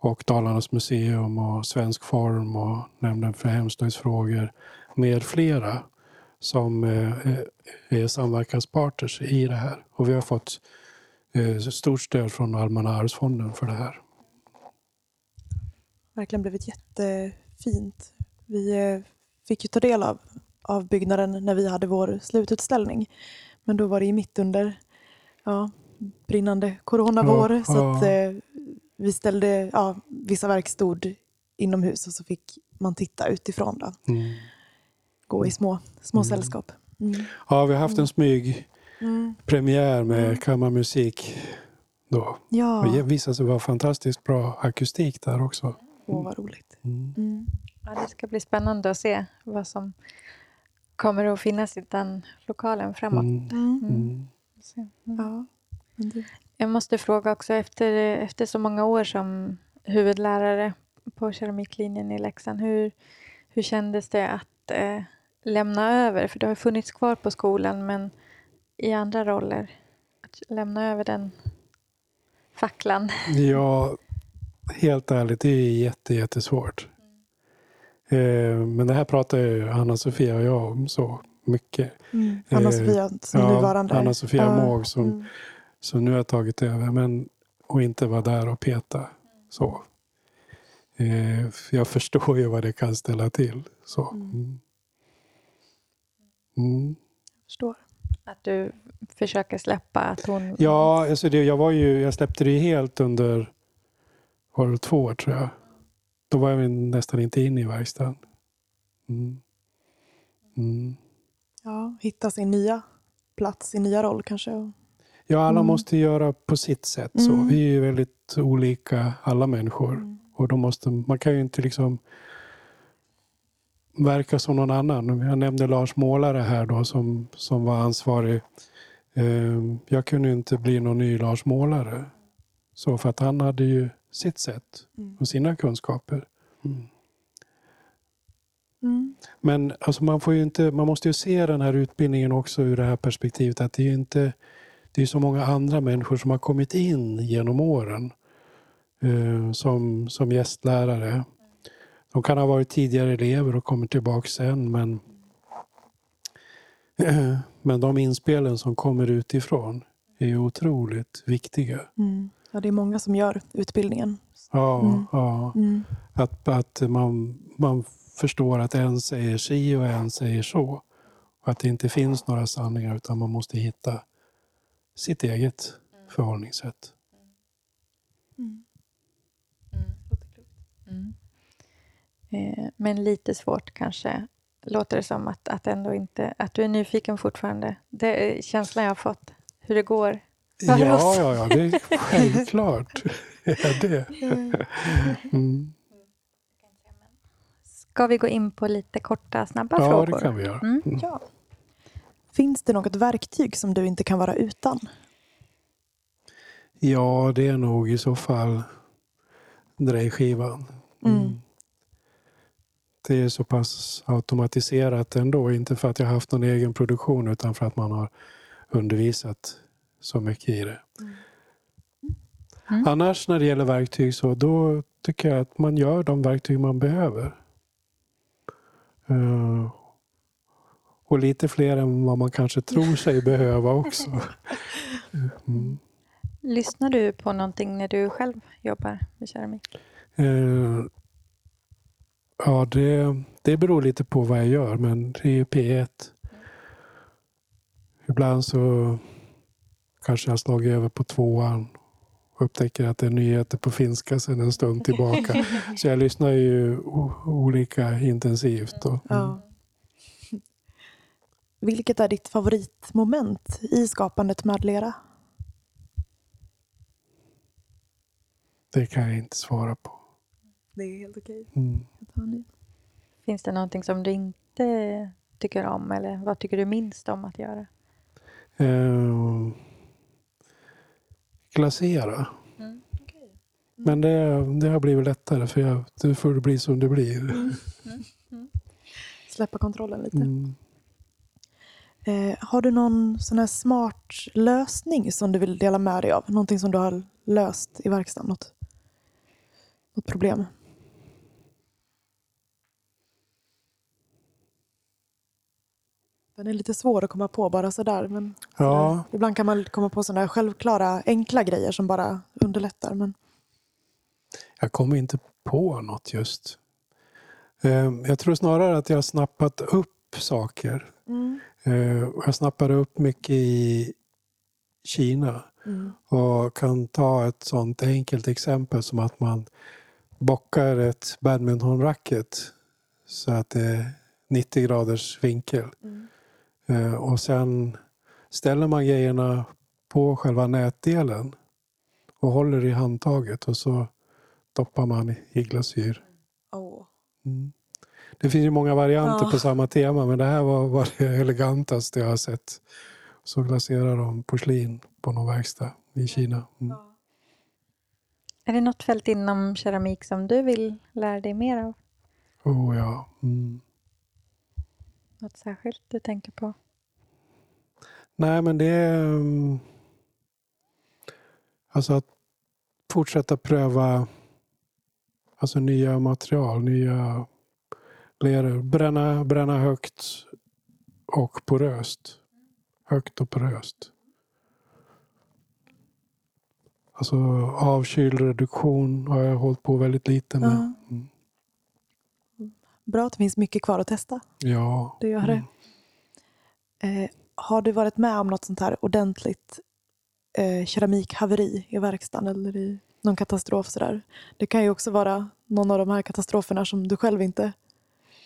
och Dalarnas museum och Svensk Form och Nämnden för hemslöjdsfrågor med flera som eh, eh, är samverkanspartners i det här. Och vi har fått eh, stort stöd från Allmänna arvsfonden för det här. Verkligen blivit jättefint. Vi fick ju ta del av, av byggnaden när vi hade vår slututställning. Men då var det ju mitt under ja, brinnande coronavår. Ja, så ja. Att, vi ställde, ja, vissa verk stod inomhus och så fick man titta utifrån. Då. Mm. Gå i små, små mm. sällskap. Mm. Ja, vi har haft en smyg mm. premiär med mm. kammarmusik. Då. Ja. det visade sig vara fantastiskt bra akustik där också. Åh, vad roligt. Mm. mm. Ja, det ska bli spännande att se vad som kommer att finnas i den lokalen framåt. Ja. Jag måste fråga också, efter, efter så många år som huvudlärare på keramiklinjen i Leksand, hur, hur kändes det att eh, lämna över? För du har funnits kvar på skolan, men i andra roller. Att lämna över den facklan. Ja, helt ärligt, det är jätte, jättesvårt. Mm. Eh, men det här pratar ju Anna-Sofia och jag om så mycket. Mm. Anna-Sofia som ja, nuvarande. Anna-Sofia Ja. Måg som, Mm. som nu har tagit över. Men, och inte vara där och peta. Så. Eh, jag förstår ju vad det kan ställa till. Så. Mm. Mm. Förstår. Att du försöker släppa att hon... Ja, alltså det, jag, var ju, jag släppte det ju helt under var det två år tror jag. Då var jag nästan inte inne i verkstaden. Mm. Mm. Ja, hitta sin nya plats, sin nya roll kanske. Ja, alla Mm. måste göra på sitt sätt. Så. Mm. Vi är ju väldigt olika, alla människor. Mm. Och då måste, man kan ju inte liksom verka som någon annan. Jag nämnde Lars Målare här då som, som var ansvarig. Eh, Jag kunde ju inte bli någon ny Lars Målare. Så för att han hade ju sitt sätt Mm. och sina kunskaper. Mm. Mm. Men alltså man, får ju inte, man måste ju se den här utbildningen också ur det här perspektivet att det är ju inte det är så många andra människor som har kommit in genom åren eh, som, som gästlärare. De kan ha varit tidigare elever och kommer tillbaka sen men, men de inspelen som kommer utifrån är ju otroligt viktiga. Mm. Ja, det är många som gör utbildningen. Ja, Mm. ja. Mm. Att, att man, man förstår att en säger si och en säger så. Och att det inte finns några sanningar utan man måste hitta sitt eget förhållningssätt. Mm. Mm. Eh, Men lite svårt kanske, låter det som att, att, ändå inte, att du är nyfiken fortfarande. Det är känslan jag har fått, hur det går. Ja, ja, ja, det är självklart. är det. Mm. Ska vi gå in på lite korta, snabba Ja, frågor? det kan vi göra. Mm. Mm. Ja. Finns det något verktyg som du inte kan vara utan? Ja, det är nog i så fall drejskivan. Mm. Det är så pass automatiserat ändå. Inte för att jag haft någon egen produktion utan för att man har undervisat så mycket i det. Mm. Annars när det gäller verktyg så då tycker jag att man gör de verktyg man behöver. Eh, och lite fler än vad man kanske tror sig behöva också. Mm. Lyssnar du på någonting när du själv jobbar med keramik? Eh, ja, det, det beror lite på vad jag gör, men det är ju P1. Ibland så kanske jag slagit över på tvåan och upptäcker att det är nyheter på finska sedan en stund tillbaka. Så jag lyssnar ju olika intensivt. Då. Ja. Vilket är ditt favoritmoment i skapandet med lera? Det kan jag inte svara på. Det är helt okej. Mm. Finns det någonting som du inte tycker om eller vad tycker du minst om att göra? Eh, glasera. Mm. Men det, det har blivit lättare för jag, det får det bli som det blir. Släppa kontrollen lite. Mm. Eh, har du någon sån här smart lösning som du vill dela med dig av? Någonting som du har löst i verkstaden? Något, något problem? Den är lite svår att komma på bara sådär. Men Ja. Ibland kan man komma på sådana självklara, enkla grejer som bara underlättar. Men, Jag kommer inte på något just. Eh, Jag tror snarare att jag har snappat upp saker. mm. Eh, Jag snappade upp mycket i Kina Mm. och kan ta ett sånt enkelt exempel som att man bockar ett badmintonracket så att det är 90 graders vinkel. Mm. Eh, Och sen ställer man grejerna på själva nätdelen och håller i handtaget och så doppar man i glasyr. Mm. Det finns ju många varianter Ja. på samma tema men det här var, var det elegantaste jag har sett. Så glaserar de porslin på någon verkstad i Kina. Mm. Är det något fält inom keramik som du vill lära dig mer av? Oh, ja. Mm. Något särskilt du tänker på? Nej men det är... mm, Alltså att fortsätta pröva alltså nya material, nya leror. Bränna, bränna högt och poröst. Högt och poröst. Alltså avkylreduktion har jag hållit på väldigt lite med. Mm. Bra att det finns mycket kvar att testa. Ja. Det gör det. Eh, har du varit med om något sånt här ordentligt eh, keramikhaveri i verkstaden eller i någon katastrof? Sådär? Det kan ju också vara någon av de här katastroferna som du själv inte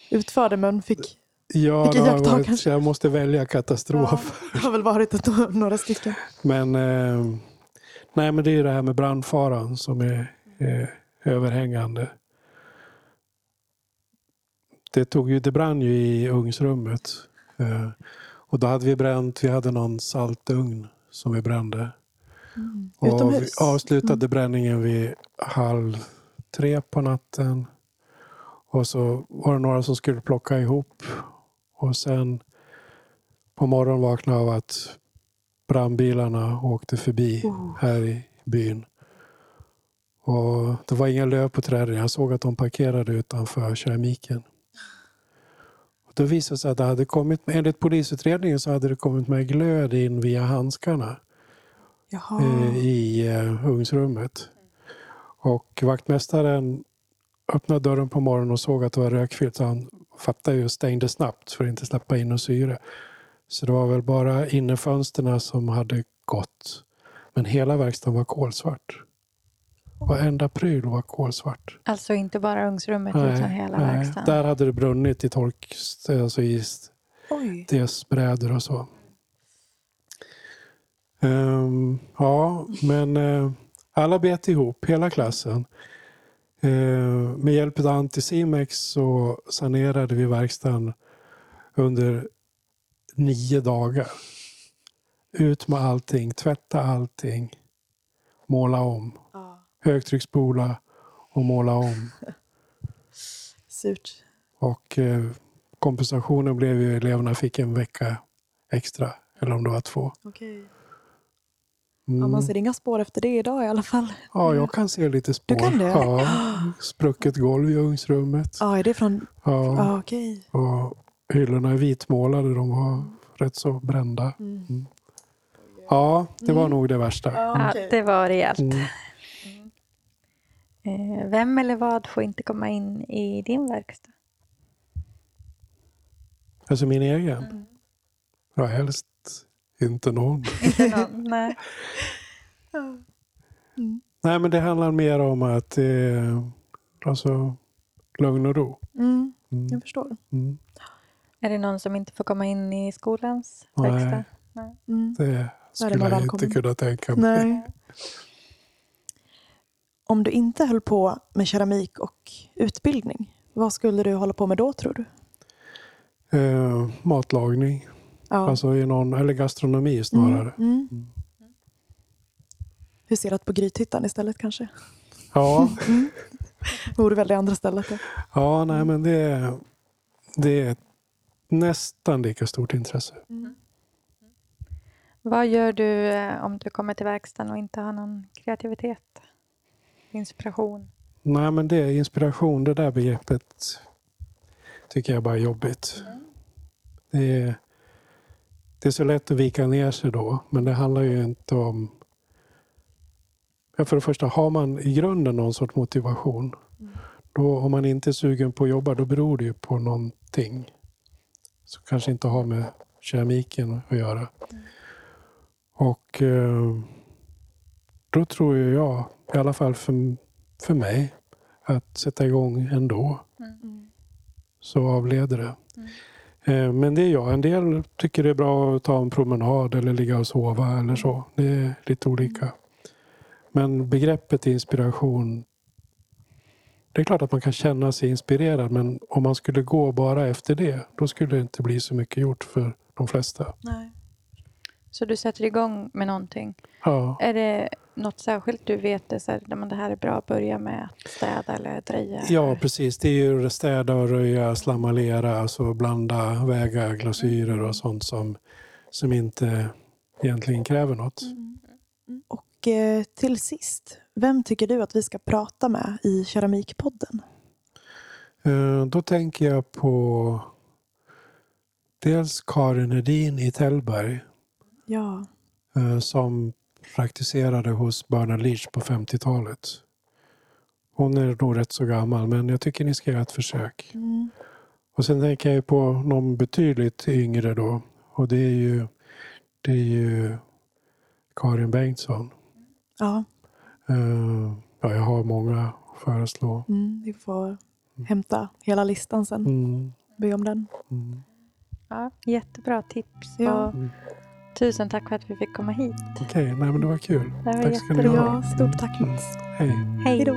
utförde men fick Ja, det har varit, jag måste välja katastrof. Det har väl varit några stycken. Men, eh, nej, men det är det här med brandfaran som är eh, överhängande. Det, tog ju, det brann ju i ugnsrummet. Eh, och då hade vi bränt, vi hade någon saltugn som vi brände. Och vi Utomhus? avslutade bränningen vid halv tre på natten. Och så var det några som skulle plocka ihop. Och sen på morgonen vaknade jag av att brandbilarna åkte förbi Oh. här i byn. Och det var inga löv på träden. Jag såg att de parkerade utanför keramiken. Då visade det sig att det hade kommit, enligt polisutredningen så hade det kommit med glöd in via handskarna Jaha. eh, i eh, ugnsrummet. Och vaktmästaren öppnade dörren på morgonen och såg att det var rökfyllt. Så han fattade ju och stängde snabbt för att inte släppa in någon syre. Så det var väl bara innerfönsterna som hade gått. Men hela verkstaden var kolsvart. Varenda pryl var kolsvart. Alltså inte bara ugnsrummet utan hela verkstaden. Där hade det brunnit i tork, alltså i Oj. brädor och så. Ehm, ja, men eh, alla bet ihop, hela klassen. Uh, med hjälp av Anticimex så sanerade vi verkstaden under nio dagar. Ut med allting, tvätta allting, måla om. Högtryckspola och måla om. Surt. Och eh, kompensationen blev ju eleverna fick en vecka extra. Eller om det var två. Okej. Mm. Ja, man ser inga spår efter det idag i alla fall. Ja, jag kan se lite spår. Du kan det? Ja, sprucket golv i ugnsrummet. Ja, är det från... Ja, Ja, okej. och hyllorna är vitmålade. De var rätt så brända. Mm. Ja, det var Mm. nog det värsta. Ja, det var rejält. Mm. Eh, Vem eller vad får inte komma in i din verkstad? Alltså min egen? Ja, helst inte någon. Inte någon? Nej. Nej, men det handlar mer om att eh, alltså, lugn och ro. Mm. Mm. Jag förstår. Mm. Är det någon som inte får komma in i skolans Nej. verkstad? Mm. Det skulle jag välkommen. inte kunna tänka mig. Nej. Om du inte höll på med keramik och utbildning, vad skulle du hålla på med då tror du? Eh, matlagning, Ja. alltså i någon, eller gastronomi snarare. Mm. Mm. Huserat på Grythyttan istället kanske? Ja, Vore väl det andra stället? Då. ja nej, men det, är- det är nästan lika stort intresse. Vad gör du eh, om du kommer till verkstaden och inte har någon kreativitet? Inspiration? Nej, men det är inspiration, det där begreppet tycker jag bara är jobbigt. Det är, det är så lätt att vika ner sig då, men det handlar ju inte om... Ja, för det första, har man i grunden någon sorts motivation, då, om man inte är sugen på att jobba, då beror det ju på någonting som kanske inte har med keramiken att göra. Och eh, då tror ju jag, i alla fall för, för mig, att sätta igång ändå. Så avleder det. Eh, Men det är jag. En del tycker det är bra att ta en promenad eller ligga och sova eller så. Det är lite olika. Men begreppet inspiration. Det är klart att man kan känna sig inspirerad men om man skulle gå bara efter det då skulle det inte bli så mycket gjort för de flesta. Nej. Så du sätter igång med någonting. Ja. Är det något särskilt du vet det, så här, "Nej, men det här är bra att börja med att städa eller dreja? Ja, eller? precis. Det är ju städa och röja, slamma lera, alltså blanda, väga glasyrer och sånt som, som inte egentligen kräver något. Och eh, till sist, vem tycker du att vi ska prata med i Keramikpodden? Eh, Då tänker jag på dels Karin Edin i Tällberg Ja. eh, som praktiserade hos Bernard Leach på 50-talet. Hon är nog rätt så gammal men jag tycker ni ska göra ett försök. Mm. Och sen tänker jag på någon betydligt yngre då. Och det är ju, det är ju Karin Bengtsson. Ja. Eh, ja, jag har många att föreslå. Mm. Vi får hämta hela listan sen. Mm, Be om den. mm. Ja, jättebra tips. Ja. Och tusen tack för att vi fick komma hit. Okej, nej men det var kul. Det var Tack ska ni ha. Stort tack Mats. Hej. Hej. Hej då.